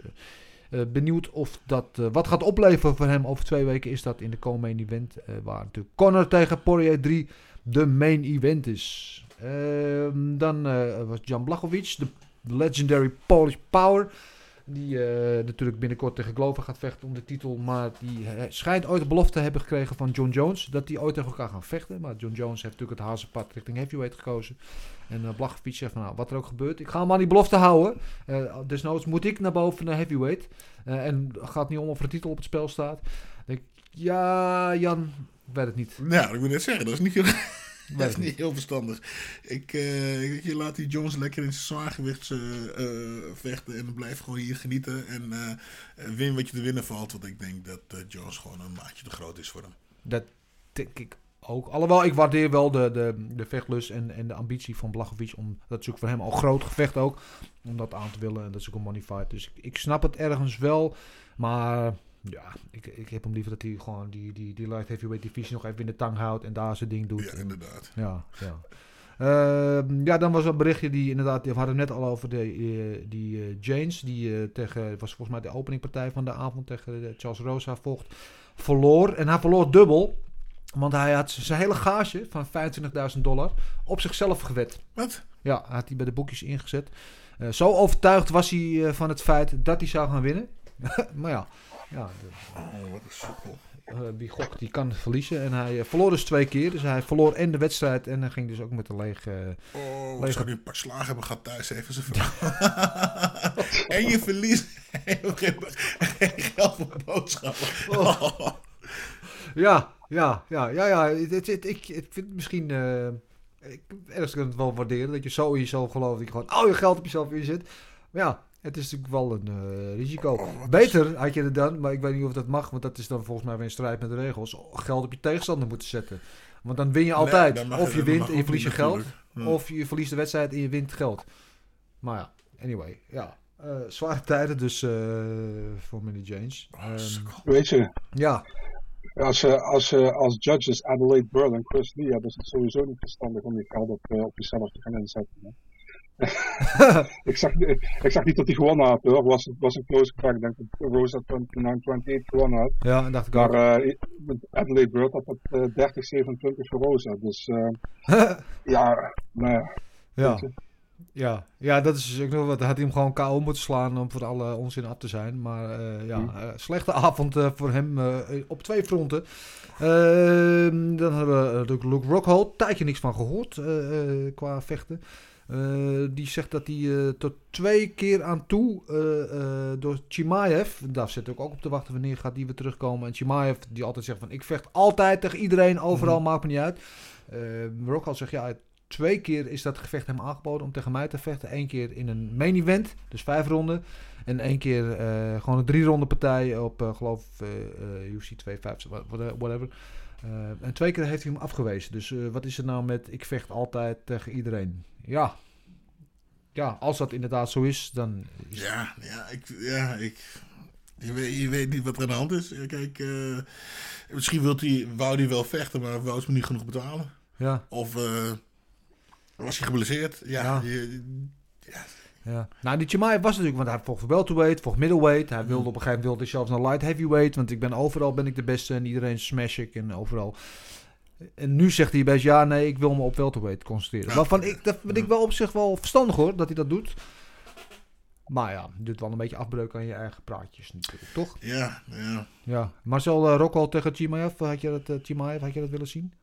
eh, benieuwd of dat wat gaat opleveren voor hem over twee weken is dat in de komende event waar natuurlijk Conor tegen Poirier 3 de main event is. Ehm, dan was Jan Blachowicz, de legendary Polish Power. Die eh, natuurlijk binnenkort tegen Glover gaat vechten om de titel. Maar die eh, schijnt ooit de belofte te hebben gekregen van John Jones. Dat die ooit tegen elkaar gaan vechten. Maar John Jones heeft natuurlijk het hazenpad richting heavyweight gekozen. En uh, Blachowicz zegt van nou, wat er ook gebeurt. Ik ga hem aan die belofte houden. Eh, desnoods moet ik naar boven naar heavyweight. Eh, en gaat niet om of een titel op het spel staat. Denk ik, ja, Jan, weet het niet. Nou, ik moet net zeggen, dat is niet heel, dat is niet heel verstandig. Ik, eh, je laat die Jones lekker in zijn zwaargewicht eh, eh, vechten en blijf gewoon hier genieten. En eh, win wat je te winnen valt. Want ik denk dat eh, Jones gewoon een maatje te groot is voor hem. Dat denk ik ook. Alhoewel, ik waardeer wel de, de, de vechtlust en, en de ambitie van Blachowicz. Om, dat is ook voor hem al groot gevecht ook. Om dat aan te willen. En dat is ook een money fight. Dus ik, ik snap het ergens wel. Maar ja, ik, ik heb hem liever dat hij gewoon die, die, die light heavyweight divisie nog even in de tang houdt. En daar zijn ding doet. Ja, inderdaad. Ja, ja. Ehm, ja, dan was er een berichtje die inderdaad, we hadden het net al over de, eh, die eh, James, die eh, tegen, was volgens mij de openingpartij van de avond tegen Charles Rosa vocht, verloor. En hij verloor dubbel, want hij had zijn hele gage van 25.000 dollar op zichzelf gewet. Wat? Ja, had hij bij de boekjes ingezet. Zo overtuigd was hij van het feit dat hij zou gaan winnen. maar ja, ja Oh, wat een sukkel. eh, wie gokt, die kan verliezen. En hij eh, verloor dus twee keer. Dus hij verloor en de wedstrijd en hij ging dus ook met een leeg... eh, Oh, Leeg- zou nu een paar slagen hebben gehad thuis even zijn vrouw. en je verliest geen, geen geld voor boodschappen. Oh. Ja, ja, ja, ja, ja. Het, het- het- ik, ik vind het misschien. eh ik, ergens kan het wel waarderen dat je zo in jezelf gelooft. Dat je gewoon al je geld op jezelf inzet. Maar ja, het is natuurlijk wel een eh, risico. Oh, Beter had je het dan, maar ik weet niet of dat mag, want dat is dan volgens mij weer in strijd met de regels. Geld op je tegenstander moeten zetten. Want dan win je altijd. of je wint en je verliest je geld. Ja. Of je verliest de wedstrijd en je wint geld. Maar ja, anyway. Ja, eh, zware tijden dus eh, voor Millie James. Oh, Ehm. Weet je, ja, als, als, als judges Adelaide Burl en Chris Lee hebben, is het sowieso niet verstandig om je geld op, op jezelf te gaan inzetten. hè. Ik, zag, ik zag niet dat hij gewonnen had hoor. Het was, het was een close gevecht. Ik denk dat Rosa 29-28 gewonnen had. ja, en dacht ik ook. Maar met Adelaide Bird had het eh 30-27 voor Rosa. Dus eh, ja, nou ja. Ja. Ja, ja, dat is ook nog wat. Had hij hem gewoon KO moeten slaan om voor alle onzin af te zijn. Maar eh, ja, eh, slechte avond voor hem op twee fronten. Ehm, dan hebben we natuurlijk Luke Rockhold. Tijdje niks van gehoord eh, eh, qua vechten. Eh, die zegt dat hij eh, tot twee keer aan toe eh, door Chimaev, daar zit ik ook op te wachten wanneer gaat die weer terugkomen. En Chimaev die altijd zegt van ik vecht altijd tegen iedereen, overal, maakt me niet uit. Rockhold zegt ja, twee keer is dat gevecht hem aangeboden om tegen mij te vechten. Eén keer in een main event, dus vijf ronden. En één keer gewoon een drie ronde partij op, geloof UFC 250, what- whatever. En twee keer heeft hij hem afgewezen. Dus wat is er nou met ik vecht altijd tegen iedereen? Ja. Ja, als dat inderdaad zo is, dan is Ja, ja, ik, ja, ik, je, weet, je weet niet wat er aan de hand is. Kijk, eh, misschien wilt hij, wou hij wel vechten, maar wou ze me niet genoeg betalen. ja, Of eh, was hij geblesseerd? Ja, Ja. je- Ja. Nou, die Chimaev was natuurlijk, want hij vocht welterweight, vocht middleweight. Hij wilde op een gegeven moment wilde zelfs naar light heavyweight, want ik ben overal ben ik de beste en iedereen smash ik en overal. En nu zegt hij best, ja nee, ik wil me op welterweight concentreren. Waarvan ik, dat vind ik wel op zich wel verstandig hoor, dat hij dat doet. Maar ja, doet wel een beetje afbreuk aan je eigen praatjes natuurlijk, toch? ja, ja. Ja. Marcel uh, Rockhold tegen Chimaev, had je dat, uh, Chimaev, had je dat willen zien?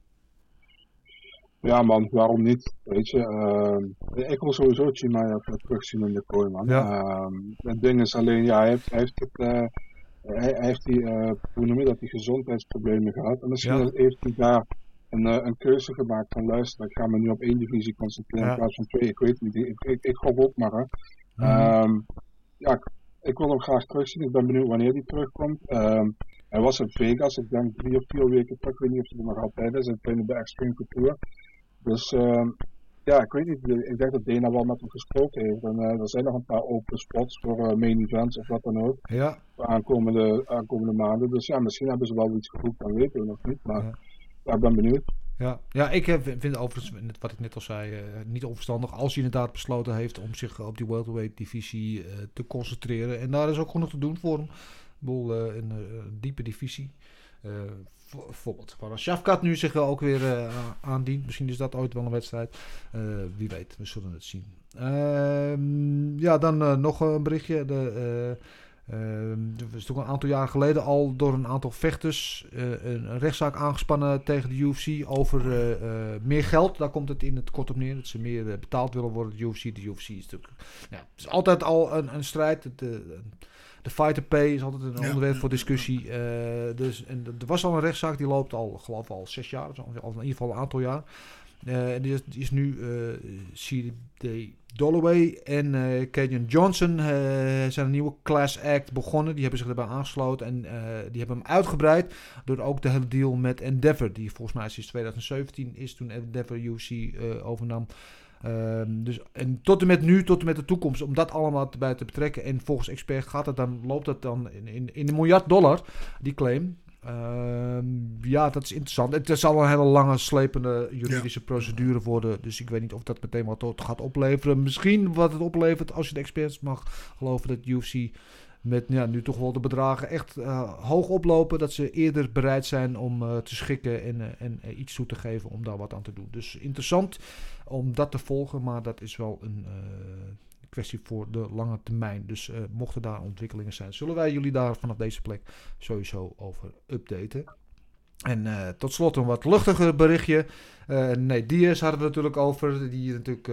Ja man, waarom niet? Weet je, ehm, ik wil sowieso Chimaev terugzien in de kooi man. Ja. Ehm, het ding is alleen, ja, hij heeft, hij heeft, het, eh, hij, hij heeft die, eh, hoe noem je dat, die gezondheidsproblemen gehad. En misschien Ja. heeft hij daar een, eh, een keuze gemaakt van luister, ik ga me nu op één divisie concentreren in plaats van twee. Ik weet niet, ik, ik, ik gok ook maar hè. Mhm. Ehm, ja, ik, ik wil hem graag terugzien. Ik ben benieuwd wanneer hij terugkomt. Ehm, hij was in Vegas, ik denk drie of vier weken terug. Ik weet niet of hij er nog altijd is. Hij trainde bij Extreme Couture. Dus ehm, ja, ik weet niet. Ik denk dat Dana wel met hem gesproken heeft. En eh, er zijn nog een paar open spots voor eh, main events of wat dan ook. Ja, De aankomende, aankomende maanden. Dus ja, misschien hebben ze wel iets geboekt. Dan weten we nog niet. Maar Ja. Ja, ik ben benieuwd. Ja, ja ik heb, vind overigens, wat ik net al zei, eh, niet onverstandig als hij inderdaad besloten heeft om zich op die welterweight divisie eh, te concentreren. En daar is ook genoeg te doen voor hem. Ik bedoel, eh, een eh, diepe divisie. Eh, voor- bijvoorbeeld. Waar Shafkat nu zich ook weer eh, aandient. Misschien is dat ooit wel een wedstrijd. Eh, wie weet, we zullen het zien. Ehm, ja, dan eh, nog een berichtje. De, eh, ehm, er was toch een aantal jaar geleden al door een aantal vechters eh, een, rechtszaak aangespannen tegen de UFC over eh, eh, meer geld. Daar komt het in het kort op neer. Dat ze meer betaald willen worden. De UFC, de UFC is natuurlijk ja, het is altijd al een, een strijd. Het, eh, de fighter pay is altijd een Ja. onderwerp voor discussie. Dus, en er was al een rechtszaak die loopt al, geloof ik, al zes jaar, of in ieder geval een aantal jaar. En die is, die is nu eh C.D. Dolloway en eh Cajun Johnson eh, zijn een nieuwe class act begonnen. Die hebben zich erbij aangesloten en eh, die hebben hem uitgebreid door ook de hele deal met Endeavor, die volgens mij sinds 2017 is toen Endeavor eh, overnam. Ehm, dus, en tot en met nu, tot en met de toekomst, om dat allemaal erbij te betrekken. En volgens expert gaat het dan, loopt dat dan in, in, in een miljard dollar, die claim. Ehm, ja, dat is interessant. Het zal een hele lange, slepende juridische procedure worden. Dus ik weet niet of dat meteen wat gaat opleveren. Misschien wat het oplevert als je de experts mag geloven dat UFC met ja, nu toch wel de bedragen echt eh, hoog oplopen. Dat ze eerder bereid zijn om eh, te schikken en, eh, en iets toe te geven om daar wat aan te doen. Dus interessant om dat te volgen, maar dat is wel een kwestie voor de lange termijn. Dus eh, mochten daar ontwikkelingen zijn, zullen wij jullie daar vanaf deze plek sowieso over updaten. En eh, tot slot een wat luchtiger berichtje. Eh nee, Diaz hadden we natuurlijk over. Die natuurlijk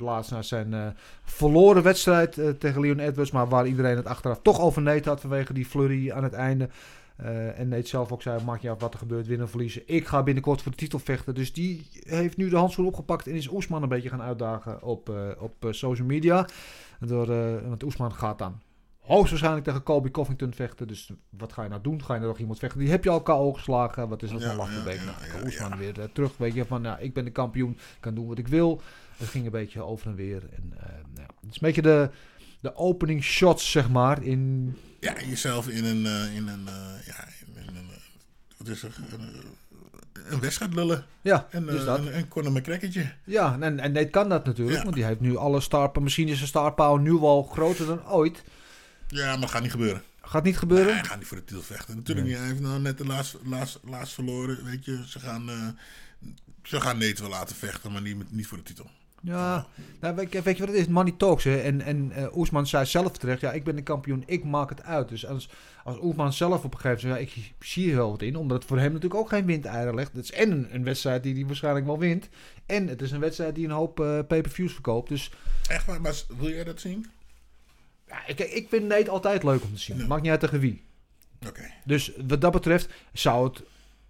laatst na zijn verloren wedstrijd tegen Leon Edwards. Maar waar iedereen het achteraf toch over had vanwege die flurry aan het einde. Eh, en Nate zelf ook zei, maakt niet uit wat er gebeurt, winnen of verliezen. Ik ga binnenkort voor de titel vechten. Dus die heeft nu de handschoen opgepakt en is Oesman een beetje gaan uitdagen op, eh, op eh, social media. Door, want Oesman gaat dan hoogstwaarschijnlijk tegen Colby Covington vechten. Dus wat ga je nou doen? Ga je nou nog iemand vechten? Die heb je al KO geslagen. Wat is dat lach ja, week? ja, Nou, ja, Oesman ja. weer terug. Weet je, van nou, ik ben de kampioen. Ik kan doen wat ik wil. Het ging een beetje over en weer. En, nou, het is een beetje de, de opening shots, zeg maar. In, Ja, jezelf in een, eh, in een, eh, ja, in een, wat is er, een, eh, een wedstrijd lullen. ja, En dus dat. een Conor McCrackertje. Ja, en, en Nate kan dat natuurlijk. Ja. Want die heeft nu alle star Misschien is zijn star power nu al groter dan ooit. Ja, maar dat gaat niet gebeuren. Gaat niet gebeuren. Nee, hij gaat niet voor de titel vechten. Natuurlijk niet. Hij heeft nou net de laatst, laatst, laatst verloren. Weet je, ze gaan, eh, ze gaan Nate wel laten vechten, maar niet, niet voor de titel. Ja, nou, weet, je, weet je wat het is? Money talks. Hè? En, en eh, Oesman zei zelf terecht, ja, ik ben de kampioen, ik maak het uit. Dus als, als Oesman zelf op een gegeven moment ja, ik zie er wel wat in. Omdat het voor hem natuurlijk ook geen windeieren legt. Het is en een, een wedstrijd die hij waarschijnlijk wel wint. En het is een wedstrijd die een hoop eh, pay-per-views verkoopt. Dus Echt waar, maar wil jij dat zien? ja, ik, ik vind Nate altijd leuk om te zien. Ja. Maakt niet uit tegen wie. Oké. Dus wat dat betreft, zou het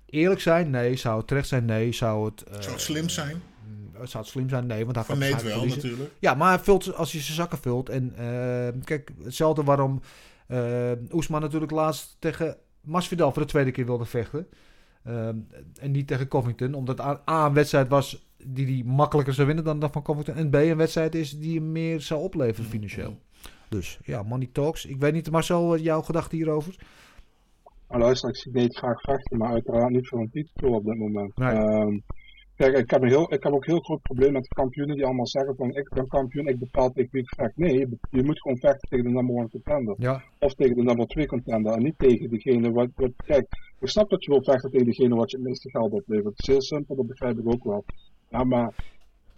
eerlijk zijn? Nee. Zou het terecht zijn? Nee. Zou het... eh, Zou het slim zijn? Zou het slim zijn? Nee, want hij Nate waarschijnlijk wel, verliezen. natuurlijk. Ja, maar hij vult, als hij zijn zakken vult. En eh, kijk, hetzelfde waarom eh Oesman natuurlijk laatst tegen Masvidal voor de tweede keer wilde vechten. Ehm, en niet tegen Covington. Omdat A, A, een wedstrijd was die hij makkelijker zou winnen dan dat van Covington. En B, een wedstrijd is die hem meer zou opleveren financieel. Dus ja, money talks. Ik weet niet, Marcel, wat jouw gedachte hierover? Maar luister, ik zie Nate graag vechten, maar uiteraard niet voor een titel op dit moment. Nee. Ehm, kijk, ik heb, een heel, ik heb ook een heel groot probleem met de kampioenen die allemaal zeggen van ik ben kampioen, ik bepaal tegen wie ik vecht. Nee, je, je moet gewoon vechten tegen de number one contender. Ja, Of tegen de number 2 contender en niet tegen degene wat, wat... Kijk, ik snap dat je wil vechten tegen degene wat je het meeste geld oplevert. Het is heel simpel, dat begrijp ik ook wel. Ja, maar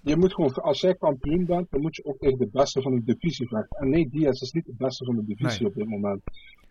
je moet gewoon, als jij kampioen bent, dan moet je ook tegen de beste van de divisie vechten. En nee, Diaz is niet de beste van de divisie Nee. op dit moment.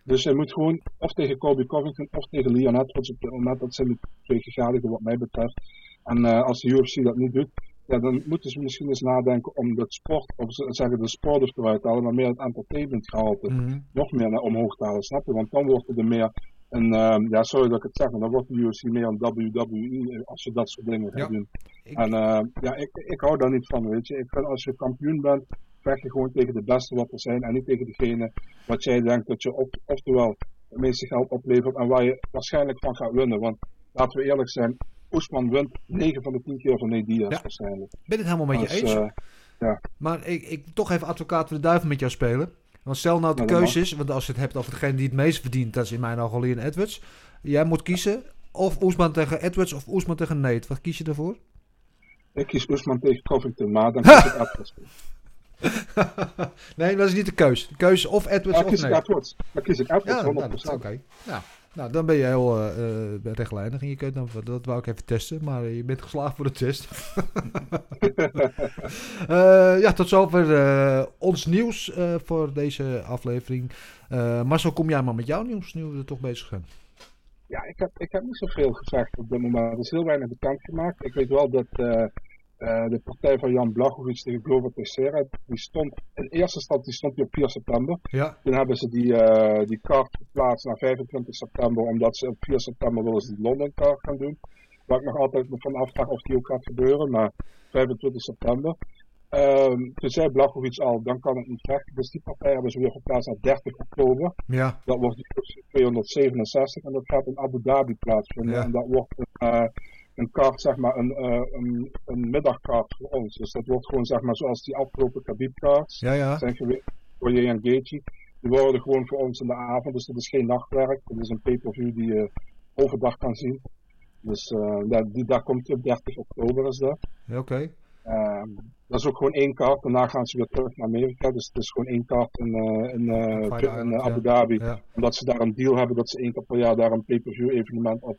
Dus je moet gewoon of tegen Kobe Covington of tegen Leon Edwards op dit moment. Dat zijn de twee gegadigden wat mij betreft. En eh, als de UFC dat niet doet, ja, dan moeten ze misschien eens nadenken om dat sport, of ze zeggen de sport eruit te halen, maar meer het entertainment gehalte Mhm. nog meer naar omhoog te halen, snap je? Want dan wordt het er meer een, ehm, ja, sorry dat ik het zeg, maar dan wordt de UFC meer een WWE als je dat soort dingen gaat Ja. doen. Ik- En eh, ja, ik, ik hou daar niet van, weet je. Ik vind als je kampioen bent, vecht je gewoon tegen de beste wat er zijn en niet tegen degene wat jij denkt dat je op, oftewel het meeste geld oplevert en waar je waarschijnlijk van gaat winnen. Want laten we eerlijk zijn, Oesman wint 9 van de 10 keer van Nate Diaz Ja. waarschijnlijk. Ik ben het helemaal met je Dus, eens. eh, Maar ik, ik toch even advocaat voor de duivel met jou spelen. Want stel nou de Ja, keuze is, want als je het hebt over degene die het meest verdient, dat is in mijn ogen Leon Edwards. Jij moet kiezen of Oesman tegen Edwards of Oesman tegen Nate. Wat kies je daarvoor? ik kies Oesman tegen Covington, maar dan kies ik Edwards. nee, dat is niet de keuze. De keuze is of Edwards Ja, of kies ik. Edwards. Dan kies ik Edwards, Ja, 100%. nou, oké. Ja, Nou, dan ben je heel eh, eh, rechtlijnig en je kunt dan, dat wou ik even testen, maar je bent geslaagd voor de test. Eh, ja, tot zover eh, ons nieuws eh, voor deze aflevering. Eh Marcel, kom jij maar met jouw nieuws, nu we er toch bezig zijn. Ja, ik heb, ik heb niet zoveel gezegd op dit moment. Er is heel weinig bekendgemaakt. Ik weet wel dat eh, de partij van Jan Blachowicz tegen Glover Teixeira, die stond, in eerste instantie stond die op 4 september. Ja, Toen hebben ze die, eh, die kaart geplaatst naar 25 september, omdat ze op 4 september willen ze die Londen kaart gaan doen. Waar ik nog altijd me van afvraag of die ook gaat gebeuren, maar 25 september. Ehm, toen zei Blachowicz al, dan kan het niet vechten. Dus die partij hebben ze weer geplaatst naar 30 oktober. ja, Dat wordt die 267 en dat gaat in Abu Dhabi plaatsvinden. Ja. En dat wordt een, eh, een kaart, zeg maar, een, eh, een, een middagkaart voor ons. Dus dat wordt gewoon, zeg maar, zoals die afgelopen Khabib-kaarts ja, ja. zijn geweest voor je en Gaethje. Die worden gewoon voor ons in de avond, dus dat is geen nachtwerk. Dat is een pay-per-view die je overdag kan zien. Dus eh, ja, die dag komt op 30 oktober is dat. Ja, Oké. Ehm, dat is ook gewoon één kaart. Daarna gaan ze weer terug naar Amerika. Dus het is gewoon één kaart in, eh, in, Abu ja. Dhabi. Ja. Omdat ze daar een deal hebben dat ze één keer per jaar daar een pay-per-view evenement op,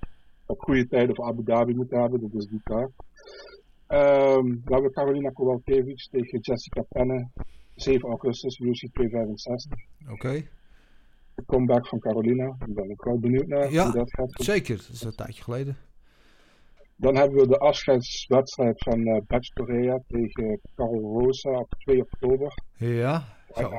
op goede tijden voor Abu Dhabi moeten hebben. Dat is die kaart. Ehm, we hebben Carolina Kowalkiewicz tegen Jessica Penne. 7 augustus, UFC 265. Oké. De comeback van Carolina. Daar ben ik wel benieuwd naar Ja, hoe dat gaat. Zeker, dat is een tijdje geleden. Dan hebben we de afscheidswedstrijd van eh Batch Korea tegen Carl Rosa op 2 oktober. Ja, zo.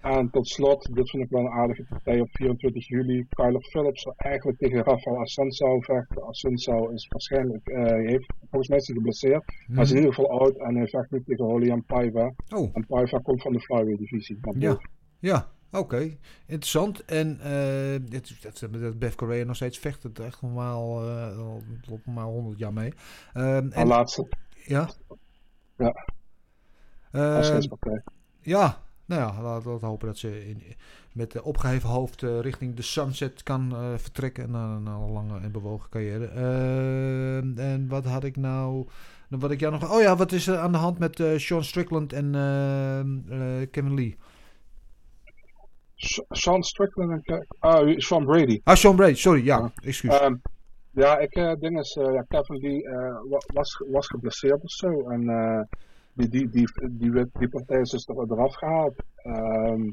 En tot slot, dit vind ik wel een aardige partij op 24 juli. Kyler Phillips zou eigenlijk tegen Rafael Assunção vechten. Assunção is waarschijnlijk, eh, hij heeft, volgens mij is hij geblesseerd. Hij is in ieder geval oud en hij vecht nu tegen Julian Paiva. Oh, En Paiva komt van de flyweight divisie. ja. boven. Ja, oké. Interessant. En eh dit, dat, dat Bev Korea nog steeds vecht. Het echt normaal, eh al loopt normaal 100 jaar mee. De en, laatste ja? Ja. Eh, afscheidspartij. ja, nou ja, laten we hopen dat ze in, met de opgeheven hoofd eh, richting de sunset kan eh, vertrekken na een, na een lange en bewogen carrière. Ehm, en wat had ik nou... Wat ik jou nog... Oh ja, wat is er aan de hand met eh, Sean Strickland en eh, Kevin Lee? Sean Strickland en Ke- ah, Sean Brady. Ah, Sean Brady, sorry, ja, excuus. Ehm, ja, ik eh is, eh, ja, Kevin Lee eh, wa- was, was geblesseerd of zo. En eh, die, die, die, die, partij is dus er- eraf gehaald. Ehm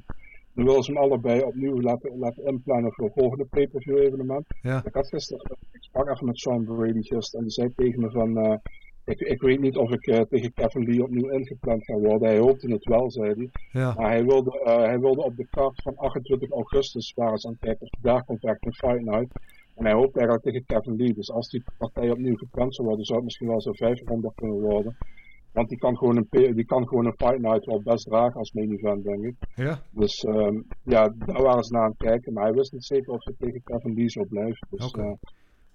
nu willen ze hem allebei opnieuw laten, laten inplannen voor het volgende pay-per-view evenement. ja, Ik had gisteren, ik sprak even met Sean Brady gisteren en die zei tegen me van, eh, ik, ik weet niet of ik eh, tegen Kevin Lee opnieuw ingepland ga worden. Hij hoopte het wel, zei hij. ja. Maar hij wilde, eh, hij wilde op de kaart van 28 augustus waren ze aan het kijken of daar kon vechten, een Fight Night. En hij hoopt eigenlijk tegen Kevin Lee. Dus als die partij opnieuw gepland zou worden, zou het misschien wel zo'n 500 kunnen worden. Want die kan, gewoon een, die kan gewoon een Fight Night wel best dragen als main event, denk ik. Ja, Dus ehm, ja, daar waren ze naar aan het kijken. Maar hij wist niet zeker of hij tegen Kevin Lee zou blijven. Dus Oké. eh,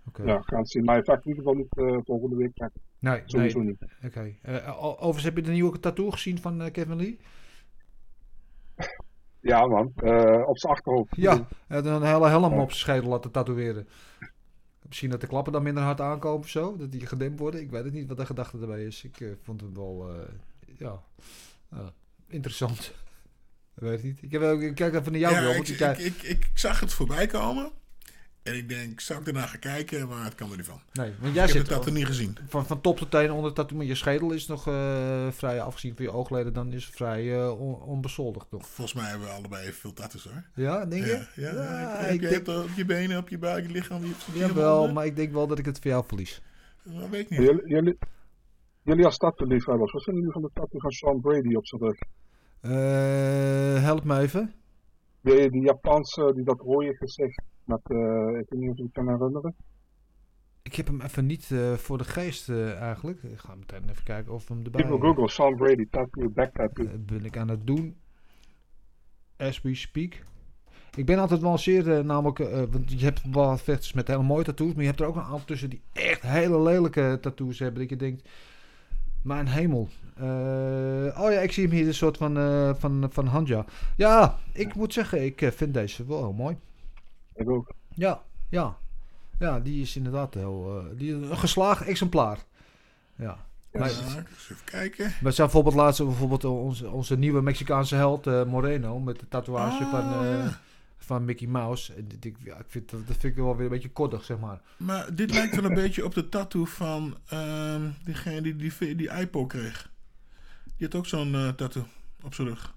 oké. ja, gaan zien. Maar hij vecht in ieder geval niet eh, volgende week. Nee, Sowieso nee. niet. Oké. Eh, overigens, heb je de nieuwe tattoo gezien van eh, Kevin Lee? Ja man, eh, op zijn achterhoofd. Ja, had een hele helm op zijn schedel laten tatoeëren. Misschien dat de klappen dan minder hard aankomen of zo. Dat die gedempt worden. Ik weet het niet wat de gedachte erbij is. Ik eh, vond het wel, eh, ja, eh, interessant. Ik weet het niet. Ik, heb, ook- ik kijk even naar jou, Ja, ik, ik, ik, ik zag het voorbij komen. En ik denk, zou ik ernaar gaan kijken? Maar het kan er niet van. Nee, want jij ik heb zit het dat niet gezien. van, van top tot teen onder tattoo. Maar je schedel is nog eh, vrij afgezien van je oogleden. Dan is het vrij eh, on- onbezoldigd nog. Volgens mij hebben we allebei even veel tattoos hoor. Ja, denk je? Ja, ja, Ja, heb, ik je, denk- hebt er op je benen, op je buik, je lichaam. Je Jawel, handen. maar ik denk wel dat ik het voor jou verlies. Dat weet ik niet. Jullie, jullie, jullie als tattoo-liefhebbers, wat vinden jullie van de tattoo van Sean Brady op zijn rug? Eh, help me even. Die, die Japanse, die dat rode gezicht eh, ik weet niet of je het kan herinneren. Ik heb hem even niet eh, voor de geest eh, eigenlijk. Ik ga meteen even kijken of we hem erbij... Google, Google, Sean Brady, tattoo, back tattoo. eh, ben ik aan het doen. As we speak. Ik ben altijd wel zeer, namelijk, want je hebt wel vechters met hele mooie tattoos, maar je hebt er ook een aantal tussen die echt hele lelijke tattoos hebben. Dat je denkt, mijn hemel. Oh ja, ik zie hem hier een soort van, van, van Hanja. Ja, ik moet zeggen, ik vind deze wel heel mooi. Ik ook. Ja, ja. Ja, die is inderdaad heel, eh, die, een geslagen exemplaar. Ja. Maar- Ja, eens even kijken. we zijn bijvoorbeeld laatst bijvoorbeeld onze, onze nieuwe Mexicaanse held eh, Moreno met de tatoeage Ah, van, eh, ja. van Mickey Mouse. En dit- ik, ja, ik vind, dat, dat vind ik wel weer een beetje koddig, zeg maar. Maar dit lijkt wel een beetje op de tattoo van ehm, diegene die die, die IPO kreeg. Die had ook zo'n eh, tattoo op zijn rug.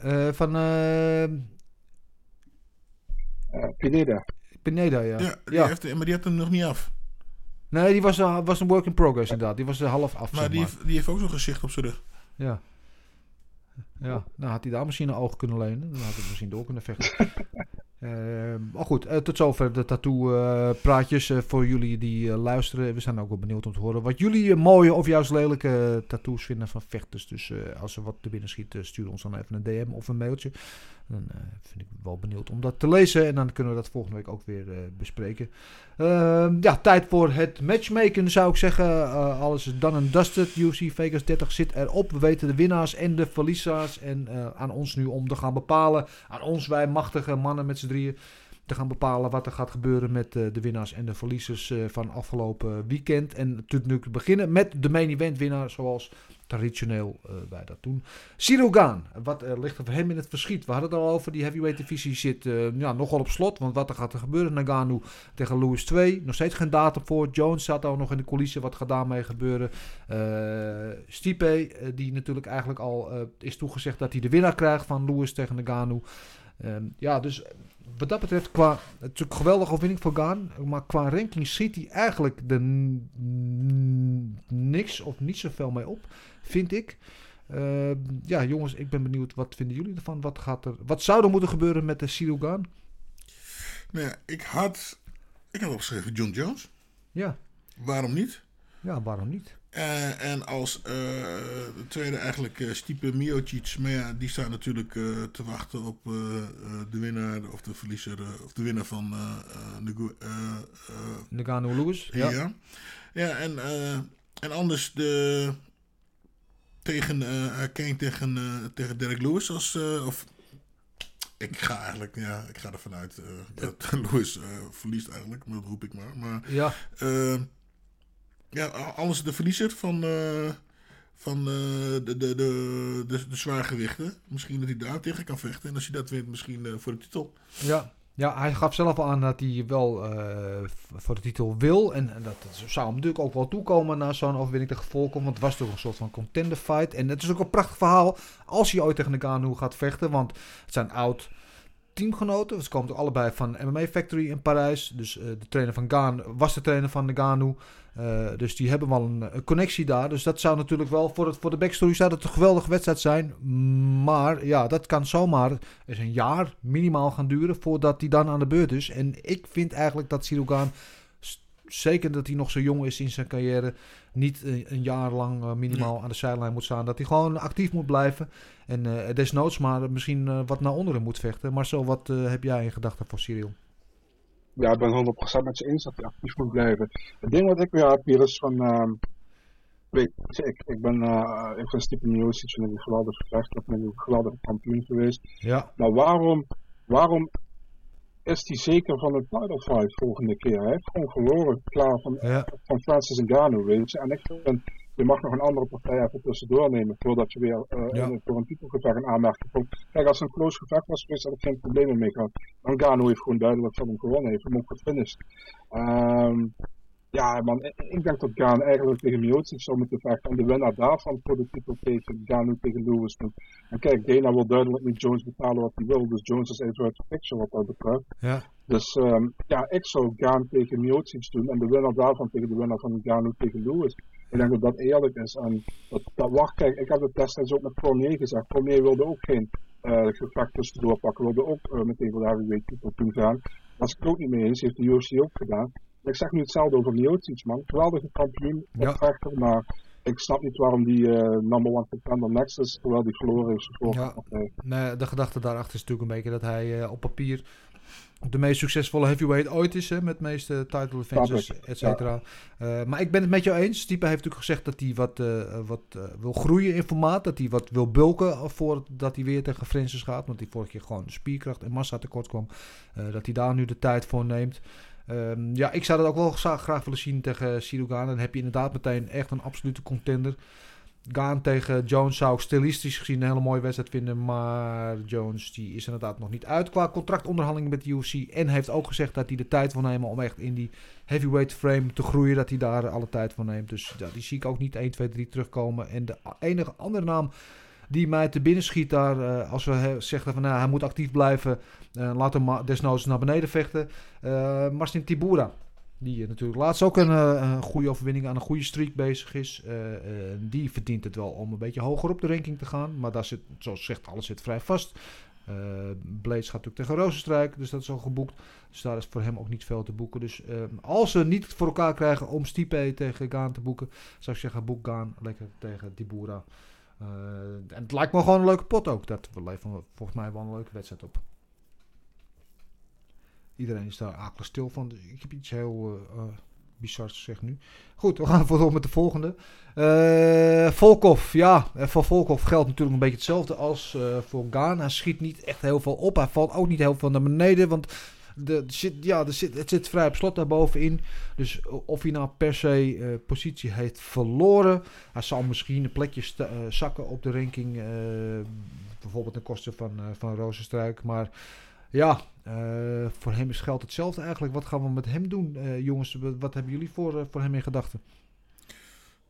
Eh, van eh, Eh, Pineda. Pineda, ja. Ja, die Ja. Heeft, maar die had hem nog niet af. Nee, die was, eh, was een work in progress inderdaad. Die was er half af, Maar zeg die, maar. heeft- die heeft ook zo'n gezicht op zijn rug. Ja. Ja, nou had hij daar misschien een oog kunnen lenen. Dan had hij misschien door kunnen vechten. Eh, maar goed, eh, tot zover de tattoo-praatjes eh, voor jullie die eh, luisteren. We zijn ook wel benieuwd om te horen wat jullie eh, mooie of juist lelijke eh, tattoos vinden van vechters. Dus eh, als er wat te binnen schiet, eh, stuur ons dan even een DM of een mailtje. Dan eh, vind ik wel benieuwd om dat te lezen. En dan kunnen we dat volgende week ook weer eh, bespreken. Ehm, ja, tijd voor het matchmaken zou ik zeggen. Eh, alles is done and dusted. UFC Vegas 30 zit erop. We weten de winnaars en de verliezers. En aan ons nu om te gaan bepalen. Aan ons, wij machtige mannen met z'n drieën. Te gaan bepalen wat er gaat gebeuren met de winnaars en de verliezers van afgelopen weekend. En natuurlijk beginnen met de main event winnaar. Zoals traditioneel eh, wij dat doen. Cyril Gaan, wat eh, ligt er voor hem in het verschiet? We hadden het al over, die heavyweight divisie zit eh, ja, nogal op slot. Want wat er gaat er gebeuren? Nagano tegen Lewis 2. Nog steeds geen datum voor. Jones zat al nog in de coulissen. Wat gaat daarmee gebeuren? Stipe, die natuurlijk eigenlijk al is toegezegd dat hij de winnaar krijgt van Lewis tegen Nagano. Ehm, ja, dus wat dat betreft, qua, het is natuurlijk een geweldige overwinning voor Gaan. Maar qua ranking schiet hij eigenlijk n- niks of niet zoveel mee op, vind ik. Ehm, ja, jongens, ik ben benieuwd. Wat vinden jullie ervan? Wat, gaat er, wat zou er moeten gebeuren met de Gaan? Nou ja, ik had, ik had opgeschreven John Jones. Ja. Waarom niet? Ja, waarom niet? Eh, en als eh, de tweede eigenlijk eh, Stipe Miocic. Maar ja, die staan natuurlijk te wachten op de winnaar of de verliezer. of de winnaar van eh, Nagano Lewis? Ja. Ja. Ja, en, en anders de tegen eh Kane tegen, eh, tegen Derek Lewis als of ik ga eigenlijk ja, ik ga ervan uit dat Lewis verliest eigenlijk, maar dat roep ik maar. Maar Ja. ja, alles de verliezer van van de, de, de, de, de zwaargewichten. Misschien dat hij daar tegen kan vechten. En als hij dat wint, misschien voor de titel. Ja. Ja, hij gaf zelf al aan dat hij wel eh, voor de titel wil. En, en dat zou hem natuurlijk ook wel toekomen na zo'n overwinning tegen Volkom. Want het was toch een soort van contender fight. En het is ook een prachtig verhaal als hij ooit tegen Nagano gaat vechten. Want het zijn oud teamgenoten. Ze komen allebei van MMA Factory in Parijs. Dus eh, de trainer van Gaan was de trainer van Nagano. Eh, dus die hebben wel een, connectie daar. Dus dat zou natuurlijk wel voor, het, voor de backstory zou dat een geweldige wedstrijd zijn. Maar ja, dat kan zomaar eens een jaar minimaal gaan duren voordat hij dan aan de beurt is. En ik vind eigenlijk dat Sirogan, zeker dat hij nog zo jong is in zijn carrière, niet een, een jaar lang eh, minimaal aan de zijlijn moet staan. Dat hij gewoon actief moet blijven. En eh, desnoods maar misschien eh, wat naar onderen moet vechten. Maar zo, wat eh, heb jij in gedachten voor Cyril? Ja, ik ben 100% met je eens dat hij actief moet blijven. Het ding wat ik weer heb hier is van. ehm, weet ik, ik ben. eh ik vind Stipe Miocic vind ik een geweldig vechter. Ik ben een geweldige kampioen geweest. Ja. Maar waarom. Waarom is hij zeker van een title fight volgende keer? Hij heeft gewoon verloren, klaar van, van Francis Ngannou, weet je. En ik vind, je mag nog een andere partij even tussendoor nemen voordat je weer eh, Ja. in- voor een titelgevecht in aanmerking komt. Kijk, als het een close gevecht was geweest, had ik geen problemen mee gehad. Ngannou heeft gewoon duidelijk van hem gewonnen, heeft hem ook gefinished. Ehm, ja, man, ik, denk dat Gaan eigenlijk tegen Miocic zou moeten vechten. En de winnaar daarvan voor de titel tegen Ganu tegen Lewis doet. En kijk, Dana wil duidelijk niet Jones betalen wat hij wil. Dus Jones is even uit de picture wat dat betreft. Ja. Dus ehm, ja, ik zou Gaan tegen Miocic doen. En de winnaar daarvan tegen de winnaar van Ganu tegen Lewis. Ik denk dat dat eerlijk is. En dat, dat wacht, kijk, ik heb het destijds ook met Cormier gezegd. Cormier wilde ook geen eh gevecht tussendoor pakken. Wilde ook eh, meteen voor de heavyweight titel toe gaan. Daar was ik het ook niet mee eens. Heeft de UFC ook gedaan. Ik zeg nu hetzelfde over Miocic, man. Geweldige kampioen, vechter, maar ik snap niet waarom die eh, number one contender next is, terwijl die verloren. Voor Ja. Nee, de gedachte daarachter is natuurlijk een beetje dat hij eh, op papier de meest succesvolle heavyweight ooit is, hè, met de meeste title defenses, et cetera. Eh, maar ik ben het met jou eens. Stipe heeft natuurlijk gezegd dat hij wat, wat wil groeien in formaat, dat hij wat wil bulken voordat hij weer tegen Francis gaat, want hij vorige keer gewoon spierkracht en massa tekort kwam. Dat hij daar nu de tijd voor neemt. Ehm, ja, ik zou dat ook wel graag, willen zien tegen Sirugan. Dan heb je inderdaad meteen echt een absolute contender. Gaan tegen Jones zou ik stilistisch gezien een hele mooie wedstrijd vinden. Maar Jones die is inderdaad nog niet uit qua contractonderhandeling met de UFC. En heeft ook gezegd dat hij de tijd wil nemen om echt in die heavyweight frame te groeien. Dat hij daar alle tijd voor neemt. Dus ja, die zie ik ook niet 1, 2, 3 terugkomen. En de enige andere naam die mij te binnen schiet daar, uh, als we zeggen van nou, hij moet actief blijven, uh, laat hem desnoods naar beneden vechten. Uh, Marcin Tibura, die natuurlijk laatst ook een, goede overwinning aan een goede streak bezig is. die verdient het wel om een beetje hoger op de ranking te gaan, maar daar zit, zoals zegt, alles zit vrij vast. Blades gaat natuurlijk tegen Rozenstruik, dus dat is al geboekt. Dus daar is voor hem ook niet veel te boeken. Dus als ze niet voor elkaar krijgen om Stipe tegen Gaan te boeken, zou ik zeggen, boek Gaan lekker tegen Tibura. Uh, en het lijkt me gewoon een leuke pot ook. Dat leveren volgens mij wel een leuke wedstrijd op. Iedereen is daar akelig stil van. Ik heb iets heel uh, uh, bizars gezegd nu. Goed, we gaan door met de volgende. Uh, Volkov. Ja, voor Volkov geldt natuurlijk een beetje hetzelfde als voor Gaan. Hij schiet niet echt heel veel op. Hij valt ook niet heel veel naar beneden. Want de, zit, ja, zit, het zit vrij op slot daarbovenin. Dus of hij nou per se uh, positie heeft verloren. Hij zal misschien een plekje uh, zakken op de ranking. Uh, bijvoorbeeld ten koste van, van Rozenstruik. Maar ja, voor hem is geld hetzelfde eigenlijk. Wat gaan we met hem doen, jongens? Wat hebben jullie voor, voor hem in gedachten?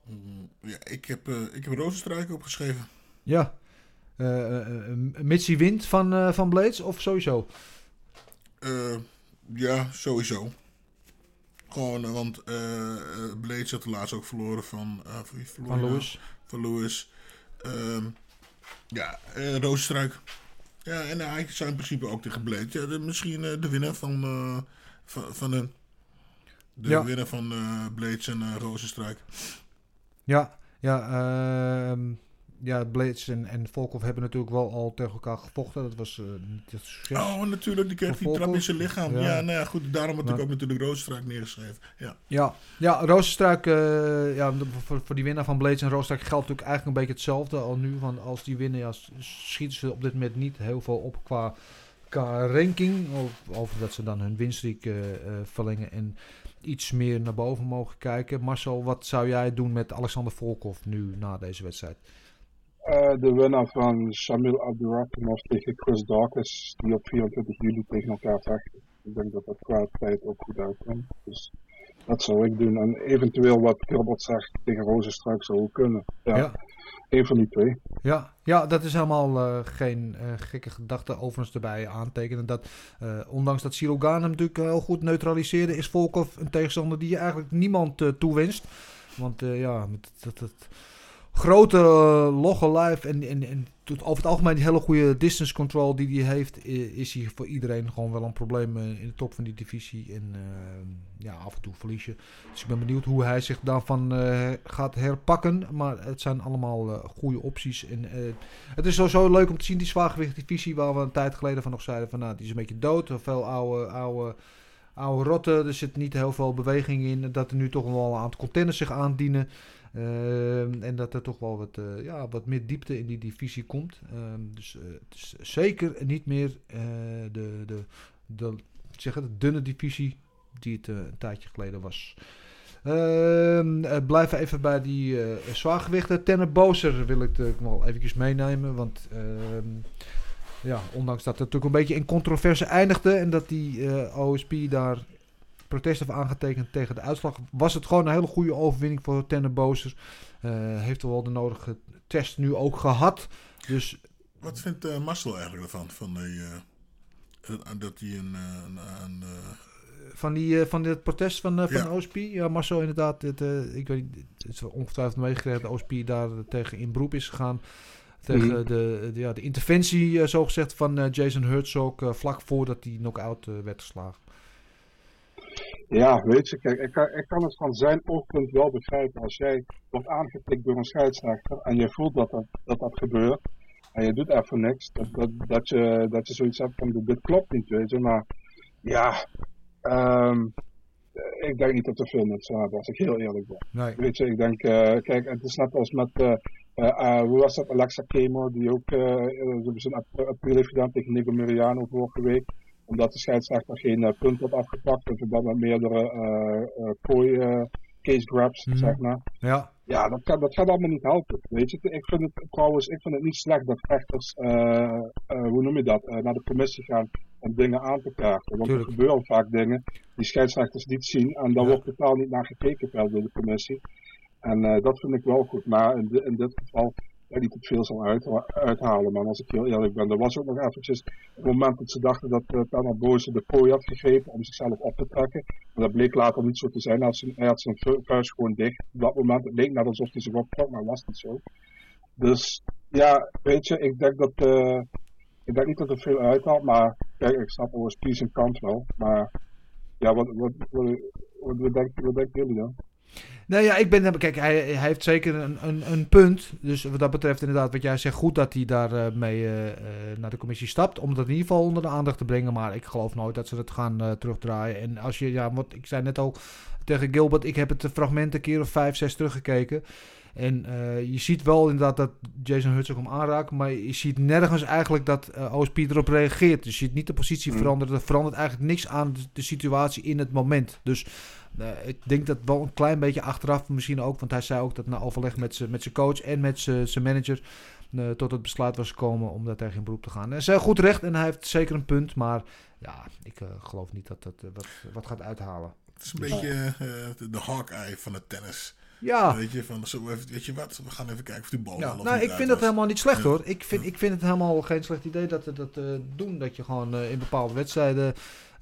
Mm, ja, ik heb, ik heb Rozenstruik opgeschreven. Ja. mits hij wint van, van Blades of sowieso? Uh, ja, sowieso. Gewoon, want uh, Blades had de laatst ook verloren van... Uh, van, wie verloren van Lewis. Van Lewis. Uh, ja, uh, Roosstruik. Ja, en hij zou in principe ook tegen Blades. Ja, de, misschien de winnaar van, van, van hun. De ja. winnaar van Blades en uh, Rozenstruik. Ja, ja, ehm ja, Blades en, en Volkov hebben natuurlijk wel al tegen elkaar gevochten. Dat was uh, niet het succes. Oh, natuurlijk. Die kreeg die trap in zijn lichaam. Ja, ja nou ja, goed. Daarom had ik ook natuurlijk Roosstruik neergeschreven. Ja, ja, ja Roosstruik, uh, ja, voor, voor die winnaar van Blades en Roosstruik geldt natuurlijk eigenlijk een beetje hetzelfde al nu. Want als die winnen, ja, schieten ze op dit moment niet heel veel op qua, qua ranking. Over dat ze dan hun winstreek uh, verlengen en iets meer naar boven mogen kijken. Marcel, wat zou jij doen met Alexander Volkov nu na deze wedstrijd? Uh, de winnaar van Shamil Abdurrahimov tegen Chris Dawkins, die op 24 juli tegen elkaar vechten. Ik denk dat dat qua tijd ook goed uitkomt. Dus dat zou ik doen. En eventueel wat Kirbot zegt tegen Rozenstruik zou ook kunnen. Ja. ja. Eén van die twee. Ja, ja dat is helemaal uh, geen uh, gekke gedachte overigens erbij aantekenen. Dat ondanks dat Sirogan hem natuurlijk heel goed neutraliseerde, is Volkov een tegenstander die je eigenlijk niemand toewenst. Want ja, dat... dat grote uh, logge live en, en, en over het algemeen die hele goede distance control die hij heeft, is hij voor iedereen gewoon wel een probleem in de top van die divisie. En uh, ja, af en toe verlies je. Dus ik ben benieuwd hoe hij zich daarvan gaat herpakken. Maar het zijn allemaal uh, goede opties. En het is sowieso leuk om te zien, die zwaargewicht divisie, waar we een tijd geleden van nog zeiden van nou, die is een beetje dood. Veel oude, oude, oude rotten, er zit niet heel veel beweging in. Dat er nu toch wel een aantal contenders zich aandienen. Uh, en dat er toch wel wat, uh, ja, wat meer diepte in die divisie komt. Uh, dus het is zeker niet meer de, de, de, zeg het, dunne divisie die het een tijdje geleden was. Ehm, blijven even bij die zwaargewichten. Tenner Bozer wil ik nog wel eventjes meenemen. Want ehm, ja, ondanks dat het natuurlijk een beetje in controverse eindigde. En dat die OSP daar protest heeft aangetekend tegen de uitslag, was het gewoon een hele goede overwinning voor Tennenbozer. Uh, heeft er wel de nodige test nu ook gehad. Dus... Wat vindt uh, Marcel eigenlijk ervan? Van die, uh, dat hij een... een, een van, die, van dit protest van, van ja. OSP? Ja, Marcel inderdaad. Het, ik weet niet, het is ongetwijfeld meegekregen dat OSP daar tegen in beroep is gegaan. Tegen mm. de, de, ja, de interventie, zogezegd, van Jason Herzog vlak voordat hij knock-out werd geslagen. Ja, weet je, kijk, ik kan, ik kan het van zijn oogpunt wel begrijpen. Als jij wordt aangetikt door een scheidsrechter en je voelt dat dat, dat, dat gebeurt en je doet even niks, dat, dat, dat, je, dat je zoiets hebt van dit klopt niet, weet je. Maar ja, um, ik denk niet dat er veel mensen hebben, als ik heel eerlijk ben. Nee. Weet je, ik denk, uh, kijk, het is net als met, uh, uh, hoe was dat, Alexa Kemo, die ook zijn appeal heeft gedaan tegen Nico Miriano vorige week omdat de scheidsrechter geen uh, punt had afgepakt in verband met meerdere uh, uh, kooi case grabs, Mhm. zeg maar. Ja, Ja, dat, kan, dat gaat allemaal niet helpen. Weet je, ik vind het trouwens, ik vind het niet slecht dat vechters, eh, eh, hoe noem je dat, eh, naar de commissie gaan om dingen aan te kaarten. Want Tuurlijk. er gebeuren vaak dingen die scheidsrechters niet zien en daar Ja. wordt totaal niet naar gekeken door de commissie. En eh, dat vind ik wel goed, maar in, in dit geval ja, niet te veel zal uit, uithalen. Maar als ik heel eerlijk ben, er was ook nog eventjes het moment dat ze dachten dat uh, Penner Boze de prooi had gegrepen om zichzelf op te trekken. Maar dat bleek later niet zo te zijn. Hij had zijn, vuist gewoon dicht. Op dat moment het leek net alsof hij zich optrok, maar was niet zo. Dus ja, weet je, ik denk dat eh, ik denk niet dat er veel uithaalt, maar ik snap OSP zijn kant wel. Maar ja, wat, wat, wat, wat, wat, denken, wat denken jullie dan? Nee, ja, ik ben. Kijk, hij, hij heeft zeker een, een, een punt. Dus wat dat betreft, inderdaad, wat jij zegt, goed dat hij daar uh, mee uh, uh, naar de commissie stapt. Om dat in ieder geval onder de aandacht te brengen. Maar ik geloof nooit dat ze het gaan terugdraaien. En als je, ja, wat ik zei net al tegen Gilbert, ik heb het fragment een keer of vijf, zes teruggekeken. En uh, je ziet wel inderdaad dat Jason Hudson hem aanraakt, maar je ziet nergens eigenlijk dat uh, OSP erop reageert. Dus je ziet niet de positie Mm. veranderen. Er verandert eigenlijk niks aan de, de situatie in het moment. Dus uh, ik denk dat wel een klein beetje achteraf misschien ook, want hij zei ook dat na overleg met zijn coach en met zijn manager tot het besluit was gekomen om daar tegen in beroep te gaan. En zij goed recht en hij heeft zeker een punt, maar ja, ik geloof niet dat dat wat, wat gaat uithalen. Het is een dus, beetje de Hawkeye van het tennis. Ja. Weet je, van, zo even, weet je wat, we gaan even kijken of die bal ja. wel Nou, ik vind het helemaal niet slecht ja. hoor. Ik vind, ik vind het helemaal geen slecht idee dat ze dat uh, doen. Dat je gewoon uh, in bepaalde wedstrijden,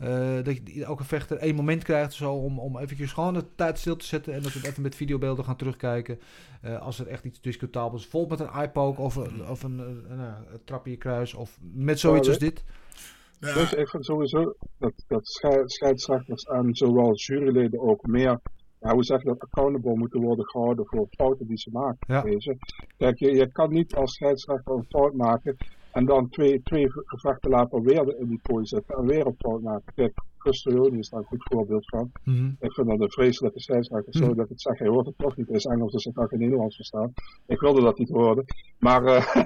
uh, dat je elke vechter één moment krijgt zo, om, om eventjes gewoon de tijd stil te zetten. En dat we het even met videobeelden gaan terugkijken. Uh, als er echt iets discutabels is. Bijvoorbeeld met een eye-poke of, of een, een, een, een trap in je kruis. Of met zoiets ja, als dit. Ja. Dus ik vind sowieso dat, dat scheidsrechters en zowel juryleden ook meer ja, hoe zeg je dat, accountable moeten worden gehouden voor fouten die ze maken. Ja. Kijk, je, je kan niet als scheidsrechter een fout maken en dan twee, twee gevechten later weer in die pooi zitten en weer een fout maken. Kijk, Christoioni is daar een goed voorbeeld van. Mm -hmm. Ik vind dat een vreselijke scheidsrechter. Sorry mm -hmm. dat ik het zeg, hij hoort het toch niet. Is Engels, dus ik kan geen Nederlands verstaan. Ik wilde dat niet horen. Maar, uh,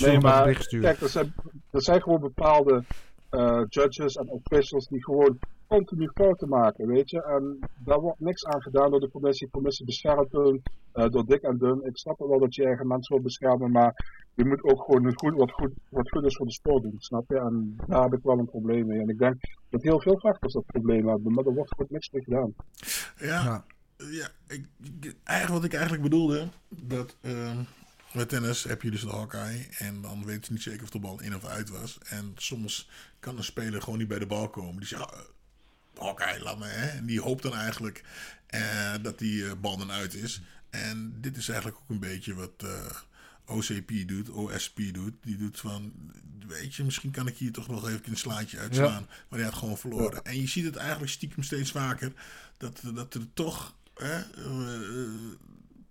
nee, maar kijk, er zijn, er zijn gewoon bepaalde uh, judges en officials die gewoon continu fouten maken, weet je. En daar wordt niks aan gedaan door de commissie. De commissie beschermt hun uh, door dik en dun. Ik snap wel dat je eigen mensen wil beschermen, maar je moet ook gewoon goed, wat, goed, wat goed is voor de sport doen, snap je? En daar heb ik wel een probleem mee. En ik denk dat heel veel vechters dat probleem hebben, maar er wordt gewoon niks mee gedaan. Ja, ja. ja ik, eigenlijk wat ik eigenlijk bedoelde, dat... Uh... Met tennis heb je dus de Hawkeye en dan weet je niet zeker of de bal in of uit was. En soms kan een speler gewoon niet bij de bal komen. Die zegt, Hawkeye, laat me. Hè? En die hoopt dan eigenlijk uh, dat die bal dan uit is. En dit is eigenlijk ook een beetje wat uh, OCP doet, OSP doet. Die doet van, weet je, misschien kan ik hier toch nog even een slaatje uitslaan. Ja. Maar hij had gewoon verloren. Ja. En je ziet het eigenlijk stiekem steeds vaker. Dat, dat er toch... Hè,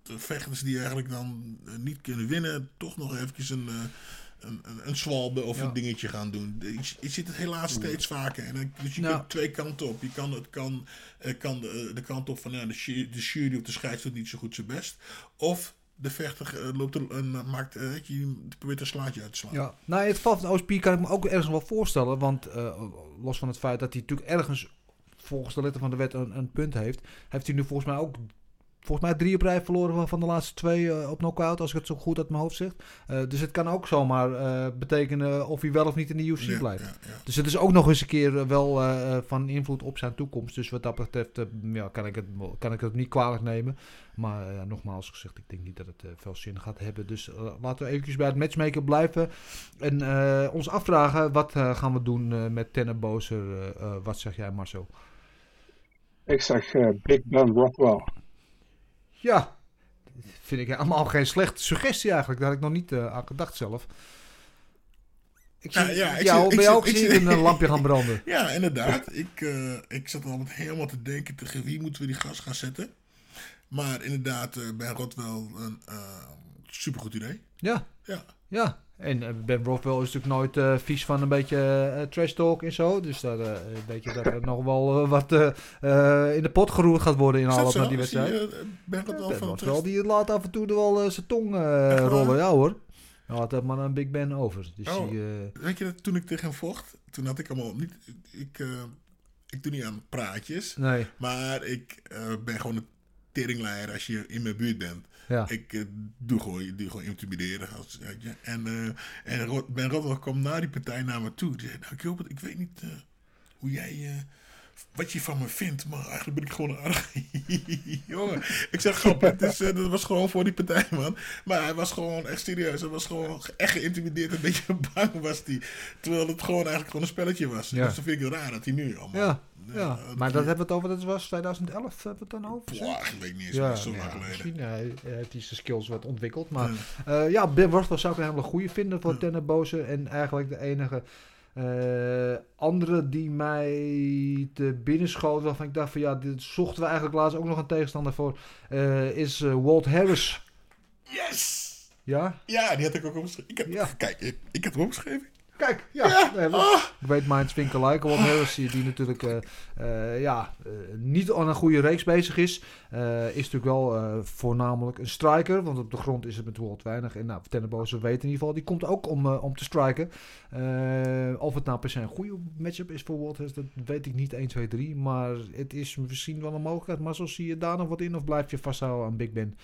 de vechters die eigenlijk dan niet kunnen winnen, toch nog eventjes een, een, een, zwalbe of ja. een dingetje gaan doen. Je, je ziet het helaas steeds vaker. En dus je Nou. kunt twee kanten op. Je kan, het kan, kan de, de kant op van ja, de, jury, de jury of de scheids doet niet zo goed zijn best. Of de vechter uh, loopt er, en maakt, uh, je probeert een slaatje uit te slaan. Ja, nou in het geval van de OSP kan ik me ook ergens wel voorstellen. Want uh, los van het feit dat hij natuurlijk ergens volgens de letter van de wet een, een punt heeft, heeft hij nu volgens mij ook volgens mij drie op rij verloren van de laatste twee uh, op knockout, als ik het zo goed uit mijn hoofd zeg. Uh, dus het kan ook zomaar uh, betekenen of hij wel of niet in de UFC ja, blijft. Ja, ja. Dus het is ook nog eens een keer wel van invloed op zijn toekomst. Dus wat dat betreft ja, kan, ik het, kan ik het niet kwalijk nemen. Maar nogmaals gezegd, ik denk niet dat het veel zin gaat hebben. Dus laten we eventjes bij het matchmaker blijven. En ons afvragen, wat gaan we doen met Tennenbozer? wat zeg jij Marcel? Ik zeg Big Ben Rothwell. Ja, vind ik helemaal geen slechte suggestie eigenlijk. Daar had ik nog niet uh, aan gedacht zelf. Ik zie, ja, ja, ik jou, zie, bij ik jou ook zie, een lampje gaan branden. Ja, inderdaad. Ik, uh, ik zat al helemaal te denken tegen wie moeten we die gas gaan zetten. Maar inderdaad, uh, Ben Rotwell een uh, supergoed idee. Ja. Ja. Ja. En Ben Rothwell is natuurlijk nooit uh, vies van een beetje uh, trash talk en zo. Dus daar uh, weet je dat er nog wel wat in de pot geroerd gaat worden in alle van die wedstrijden. Ben Rothwell ben die laat af en toe wel zijn tong rollen. Ja hoor. Dan had dat maar een Big Ben over. Dus oh, die, weet je dat toen ik tegen hem vocht, toen had ik allemaal niet... Ik, ik doe niet aan praatjes. Nee. Maar ik ben gewoon het teringleier als je in mijn buurt bent. Ja. Ik eh, doe, gewoon, doe gewoon intimideren. Als, je. En, eh, en Ben Rotwell kwam na die partij naar me toe. Die zei, nou Gilbert, ik weet niet eh, hoe jij... wat je van me vindt, maar eigenlijk ben ik gewoon een aardig jongen. Ik zeg grap, het is, eh, dat was gewoon voor die partij, man. Maar hij was gewoon echt serieus. Hij was gewoon echt geïntimideerd. Een beetje bang was hij. Terwijl het gewoon eigenlijk gewoon een spelletje was. Ja. Dus dat vind ik raar dat hij nu allemaal... Ja, ja. maar dat hebben we het over, dat was 2011, hebben we het dan over? Boah, zoiets? ik weet niet eens, Ja, zo nou lang ja, geleden. misschien eh, heeft hij zijn skills wat ontwikkeld. Maar ja, ja Ben Wortel zou ik een hele goede vinden voor Boze. En eigenlijk de enige eh, andere die mij te binnen schoot, waarvan ik dacht van ja, dit zochten we eigenlijk laatst ook nog een tegenstander voor, eh, is eh, Walt Harris. Yes! Ja? Ja, die had ik ook opgeschreven. Ik heb, Ja. Kijk, ik, ik heb hem opgeschreven. Kijk, ja. Ja, nee, we- ah. Ik weet Minds Winkel like. Walt Harris, die, die natuurlijk eh, eh, ja, eh, niet aan een goede reeks bezig is. is natuurlijk wel voornamelijk een striker. Want op de grond is het met Walt weinig. En nou, Tenneboze weet in ieder geval, die komt ook om, om te striken. Of het nou per se een goede matchup is voor Walt Harris, dat weet ik niet 1, 2, 3. Maar het is misschien wel een mogelijkheid. Maar zo zie je daar nog wat in of blijf je vasthouden aan Big Ben?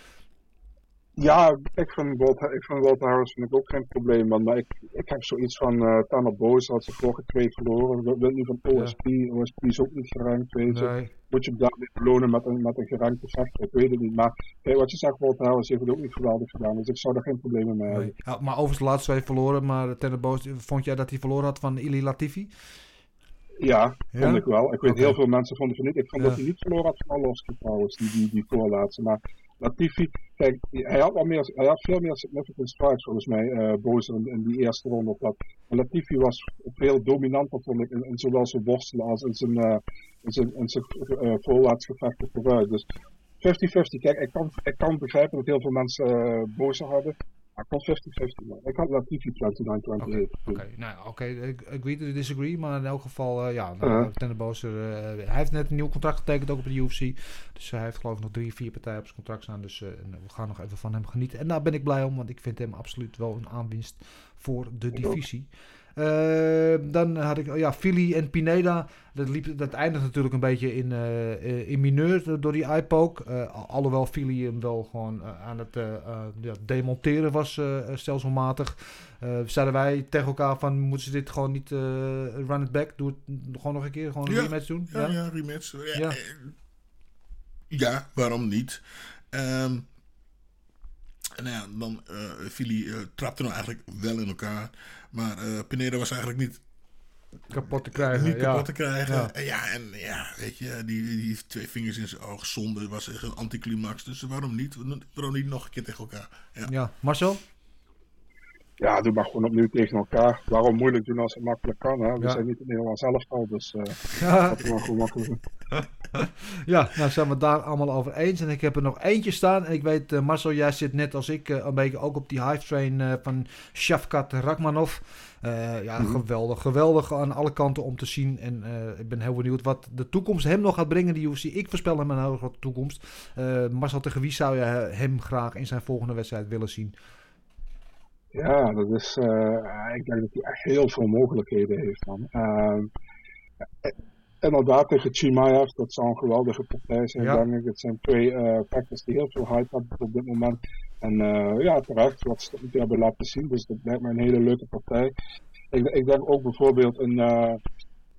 Ja, ik vind Walt, ik vind Harris vind ik ook geen probleem, man. Maar ik, ik heb zoiets van uh, Tanner Boos, had ze vorige twee verloren. We willen nu van OSP. OSP is ook niet gerankt, weet je. Nee. Moet je hem daarmee belonen met een, met een gerankte vechter? Ik weet het niet. Maar wat je zegt, Walt Harris heeft het ook niet geweldig gedaan. Dus ik zou er geen problemen mee hebben. Nee. Ja, maar overigens de laatste twee verloren. Maar Tenneboze, vond jij dat hij verloren had van Ili Latifi? Ja, Ja? vond ik wel. Ik weet heel veel mensen vonden van niet. Ik vond Ja. dat hij niet verloren had van Arlovski trouwens, die, die, die voorlaatste. Maar Latifi, kijk, hij had, wel meer, hij had veel meer significant strikes volgens mij, eh Boos in, die eerste ronde. Of dat. Latifi was veel dominanter vond ik, in, zowel zijn worstelen als in zijn, in zijn, in zijn eh, voorlaatsgevechten vooruit. Dus 50-50. Kijk, ik kan, ik kan begrijpen dat heel veel mensen boos hadden. Maar ik was 50-50. man. Ik had Latifi 29-28. Oké, nou oké, ik agree to disagree, maar in elk geval, eh, ja, nou. Tenneboze, eh, hij heeft net een nieuw contract getekend, ook op de UFC, dus hij heeft geloof ik nog drie, vier partijen op zijn contract staan, dus eh, we gaan nog even van hem genieten. En daar ben ik blij om, want ik vind hem absoluut wel een aanwinst voor de divisie. Eh, dan had ik, oh ja, Philly en Pineda. Dat, liep, dat eindigt natuurlijk een beetje in, eh, eh, in mineur door die eyepoke. Eh, al- alhoewel Philly hem wel gewoon eh, aan het ja, demonteren was stelselmatig. Zeiden wij tegen elkaar van, moeten ze dit gewoon niet run it back? Doe het gewoon nog een keer, gewoon een Ja. rematch doen? Ja, ja, rematch. Ja, Ja. waarom niet? Ehm nou ja, dan Philly trapte nou eigenlijk wel in elkaar. Maar eh Pineda was eigenlijk niet, Kapot te krijgen, niet ja. kapot te krijgen. Ja. En ja, en ja, weet je, die, die twee vingers in zijn oog. Zonde was echt een anticlimax. Dus waarom niet? Waarom niet nog een keer tegen elkaar? Ja. Ja, Marcel? Ja, doe maar gewoon opnieuw tegen elkaar. Waarom moeilijk doen als het makkelijk kan? Hè? We Ja. zijn niet het Nederlands elftal, dus eh Ja. dat maar gewoon makkelijk. Ja, nou zijn we daar allemaal over eens. En ik heb er nog eentje staan. En ik weet, eh, Marcel, jij zit net als ik eh, een beetje ook op die hype train van Shavkat Rakmanov. Ja, Mhm. geweldig. Geweldig aan alle kanten om te zien. En ik ben heel benieuwd wat de toekomst hem nog gaat brengen, die UFC. Ik voorspel hem een hele grote toekomst. Marcel, tegen wie zou je hem graag in zijn volgende wedstrijd willen zien? Ja, dat is, eh, ik denk dat hij echt heel veel mogelijkheden heeft. Man. Eh, inderdaad, tegen Chimaev, dat zou een geweldige partij zijn, Ja. denk ik. Het zijn twee vechters die heel veel hype hebben op dit moment. En ja, terecht, wat ze toe hebben laten zien. Dus dat lijkt me een hele leuke partij. Ik, ik denk ook bijvoorbeeld een,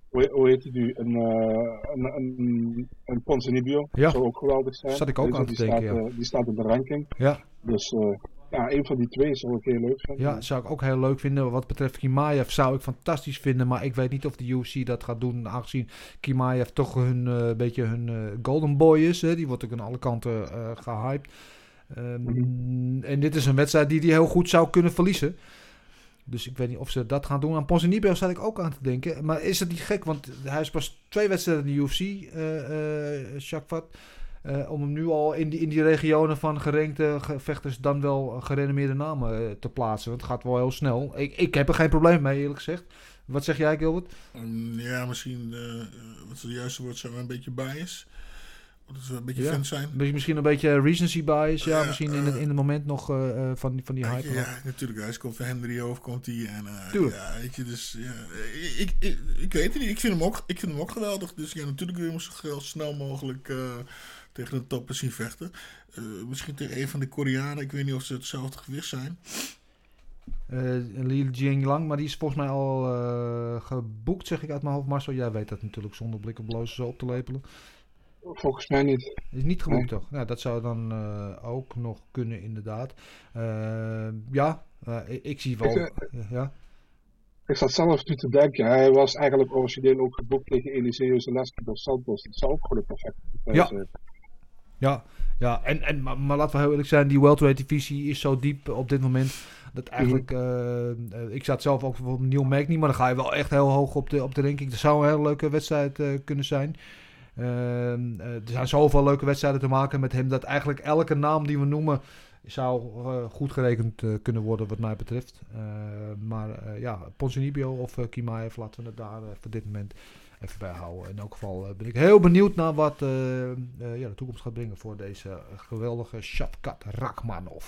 hoe, hoe heet die nu? Een, eh een, een, een Ponzinibbio. Ja. zou ook geweldig zijn. Zat ik ook je, aan te die denken, staat, ja. die staat in de ranking. Ja. Dus ja, een van die twee zou ik heel leuk vinden. Ja, zou ik ook heel leuk vinden. Wat betreft Kimaev zou ik fantastisch vinden. Maar ik weet niet of de UFC dat gaat doen. Aangezien Kimaev toch hun, eh, beetje hun eh, golden boy is. Hè. Die wordt ook aan alle kanten eh gehyped. Ehm, En dit is een wedstrijd die hij heel goed zou kunnen verliezen. Dus ik weet niet of ze dat gaan doen. Aan Ponzinibbio zat ik ook aan te denken. Maar is het niet gek? Want hij is pas twee wedstrijden in de UFC, eh Shakvat. Eh, om hem nu al in die, in die regionen van gerankte vechters dan wel gerenommeerde namen eh, te plaatsen. Want het gaat wel heel snel. Ik, ik heb er geen probleem mee, eerlijk gezegd. Wat zeg jij, Gilbert? Mm, Ja, misschien, eh, eh, wat het juiste woord, zijn we een beetje bias? Dat we een beetje Ja. fans zijn. Misschien- een beetje recency bias. Ja, misschien in, het, in het moment nog eh, eh, van, die- van die hype. je, ja, natuurlijk. Hij komt van Henry over, komt hij. En, eh, Tuurlijk. ja, weet je, dus ja, ik, ik, ik weet het niet. Ik vind hem ook, ik vind hem ook geweldig. Dus ja, natuurlijk wil je hem zo snel mogelijk eh, tegen de toppen zien vechten. Eh, misschien tegen een van de Koreanen. Ik weet niet of ze hetzelfde gewicht zijn. Eh Li Jinglang, maar die is volgens mij al eh, geboekt, zeg ik uit mijn hoofd. Marcel, jij weet dat natuurlijk zonder blik op blozen zo op te lepelen. Volgens mij niet. Is niet geboekt Nee. toch? Ja, dat zou dan eh, ook nog kunnen inderdaad. Ja, eh, ik, ik zie wel... Ik, ja. Ik zat zelf nu te denken, hij was eigenlijk origineel ook geboekt tegen Eliseo Zaleski dos Santos. Dat zou ook gewoon een perfecte Ja. Ja, ja en, en, maar, maar laten we heel eerlijk zijn, die welterweight divisie is zo diep op dit moment. Dat eigenlijk, eh, eh, ik zat zelf ook bijvoorbeeld Neil Magny, maar dan ga je wel echt heel hoog op de, op de ranking. Dat zou een hele leuke wedstrijd eh, kunnen zijn. Er zijn zoveel leuke wedstrijden te maken met hem, dat eigenlijk elke naam die we noemen zou goed gerekend kunnen worden wat mij betreft. Maar ja, Ponzinibbio of Kimaev, laten we het daar voor dit moment even bij houden. In elk geval eh, ben ik heel benieuwd naar wat eh, eh, ja, de toekomst gaat brengen voor deze geweldige Shavkat Rachmanov.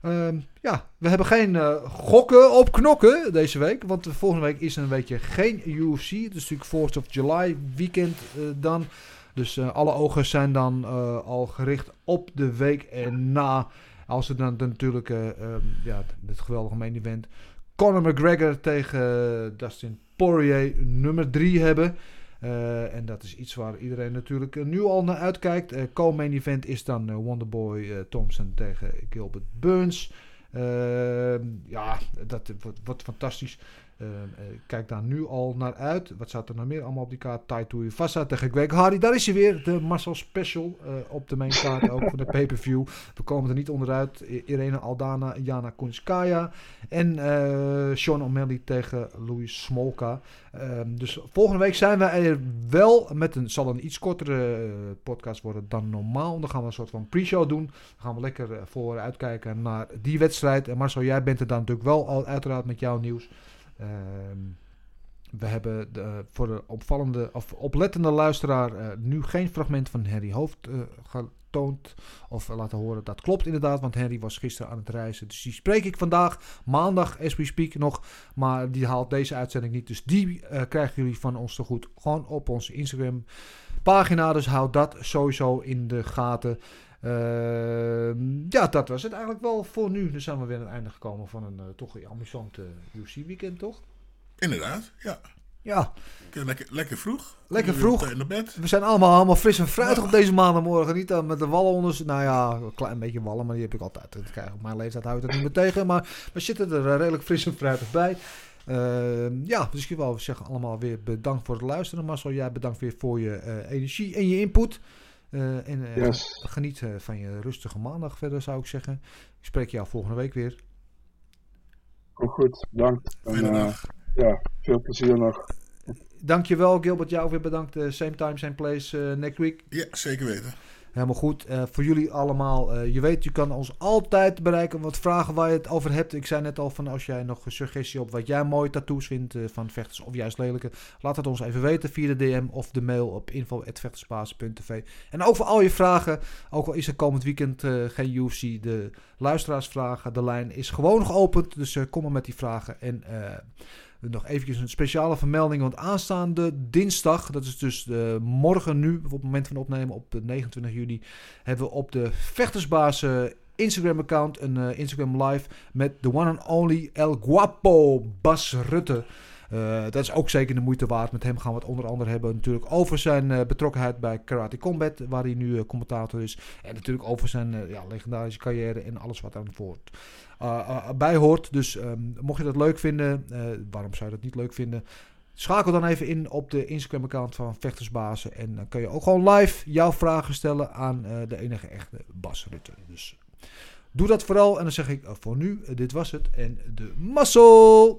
Ehm, ja, we hebben geen gokken op knokken deze week. Want de volgende week is er een weekje geen UFC. Het is natuurlijk 4th of July weekend dan. Dus alle ogen zijn dan al gericht op de week erna. Als we dan, natuurlijk eh, ehm, ja, het geweldige main event. Conor McGregor tegen Dustin Poirier nummer 3 hebben. Uh, en dat is iets waar iedereen natuurlijk uh, nu al naar uitkijkt. Uh, Co-main event is dan Wonderboy Thompson tegen Gilbert Burns. Ja, dat wordt fantastisch. Uh, kijk daar nu al naar uit. Wat staat er nou meer allemaal op die kaart? Taito Vassa tegen Greg Hardy. Daar is hij weer. De Marcel Special uh, op de main kaart. ook voor de pay-per-view. We komen er niet onderuit. Irene Aldana, Jana Kunskaya. En uh, Sean O'Malley tegen Louis Smolka. Um, dus volgende week zijn we er wel met een... zal een iets kortere podcast worden dan normaal. Dan gaan we een soort van pre-show doen. Dan gaan we lekker uh, voor uitkijken naar die wedstrijd. En Marcel, jij bent er dan natuurlijk wel al uiteraard met jouw nieuws. Uh, we hebben de, voor de opvallende of oplettende luisteraar uh, nu geen fragment van Harry Hoofd uh, getoond of laten horen. Dat klopt inderdaad, want Harry was gisteren aan het reizen. Dus die spreek ik vandaag, maandag, as we speak nog. Maar die haalt deze uitzending niet. Dus die uh, krijgen jullie van ons te goed. Gewoon op onze Instagram pagina. Dus houd dat sowieso in de gaten. Uh, ja, dat was het eigenlijk wel voor nu. Dan zijn we weer aan het einde gekomen van een uh, toch amusant uh, UFC-weekend, toch? Inderdaad, ja. Ja. Lekker, lekker vroeg. Lekker vroeg. In bed. We zijn allemaal, allemaal fris en fruitig ja. op deze maandagmorgen. Niet dan met de wallen onder. Nou ja, een klein beetje wallen, maar die heb ik altijd. Dat krijg ik op mijn leeftijd houdt het niet meer tegen. Maar we zitten er redelijk fris en fruitig bij. Uh, ja, dus ik wil zeggen allemaal weer bedankt voor het luisteren. Marcel, jij bedankt weer voor je uh, energie en je input. Uh, en uh, yes. geniet uh, van je rustige maandag verder, zou ik zeggen. Ik spreek jou volgende week weer. Ook goed, bedankt. En, ja, veel plezier nog. Dankjewel, Gilbert. Jou weer bedankt. same time, same place next week. Ja, zeker weten. Helemaal goed. Uh, voor jullie allemaal. Uh, je weet, je kan ons altijd bereiken. Wat vragen waar je het over hebt. Ik zei net al van als jij nog een suggestie op wat jij mooie tattoos vindt uh, van vechters of juist lelijke. Laat het ons even weten via de DM of de mail op info.vechterspaas.tv. En over al je vragen. Ook al is er komend weekend geen UFC. De luisteraarsvragen. De lijn is gewoon geopend. Dus kom maar met die vragen. En nog eventjes een speciale vermelding. Want aanstaande dinsdag, dat is dus de morgen nu, op het moment van opnemen, op de 29 juli, hebben we op de Vechtersbaas uh, Instagram account een uh, Instagram live met de one and only El Guapo Bas Rutte. Dat is ook zeker de moeite waard. Met hem gaan we het onder andere hebben natuurlijk over zijn betrokkenheid bij Karate Combat, waar hij nu commentator is. En natuurlijk over zijn ja, legendarische carrière en alles wat aan voort bij hoort. Dus um, mocht je dat leuk vinden, waarom zou je dat niet leuk vinden? Schakel dan even in op de Instagram-account van Vechtersbazen. En dan kun je ook gewoon live jouw vragen stellen aan de enige echte Bas Rutte. Dus doe dat vooral. En dan zeg ik voor nu, dit was het. En de mazzel!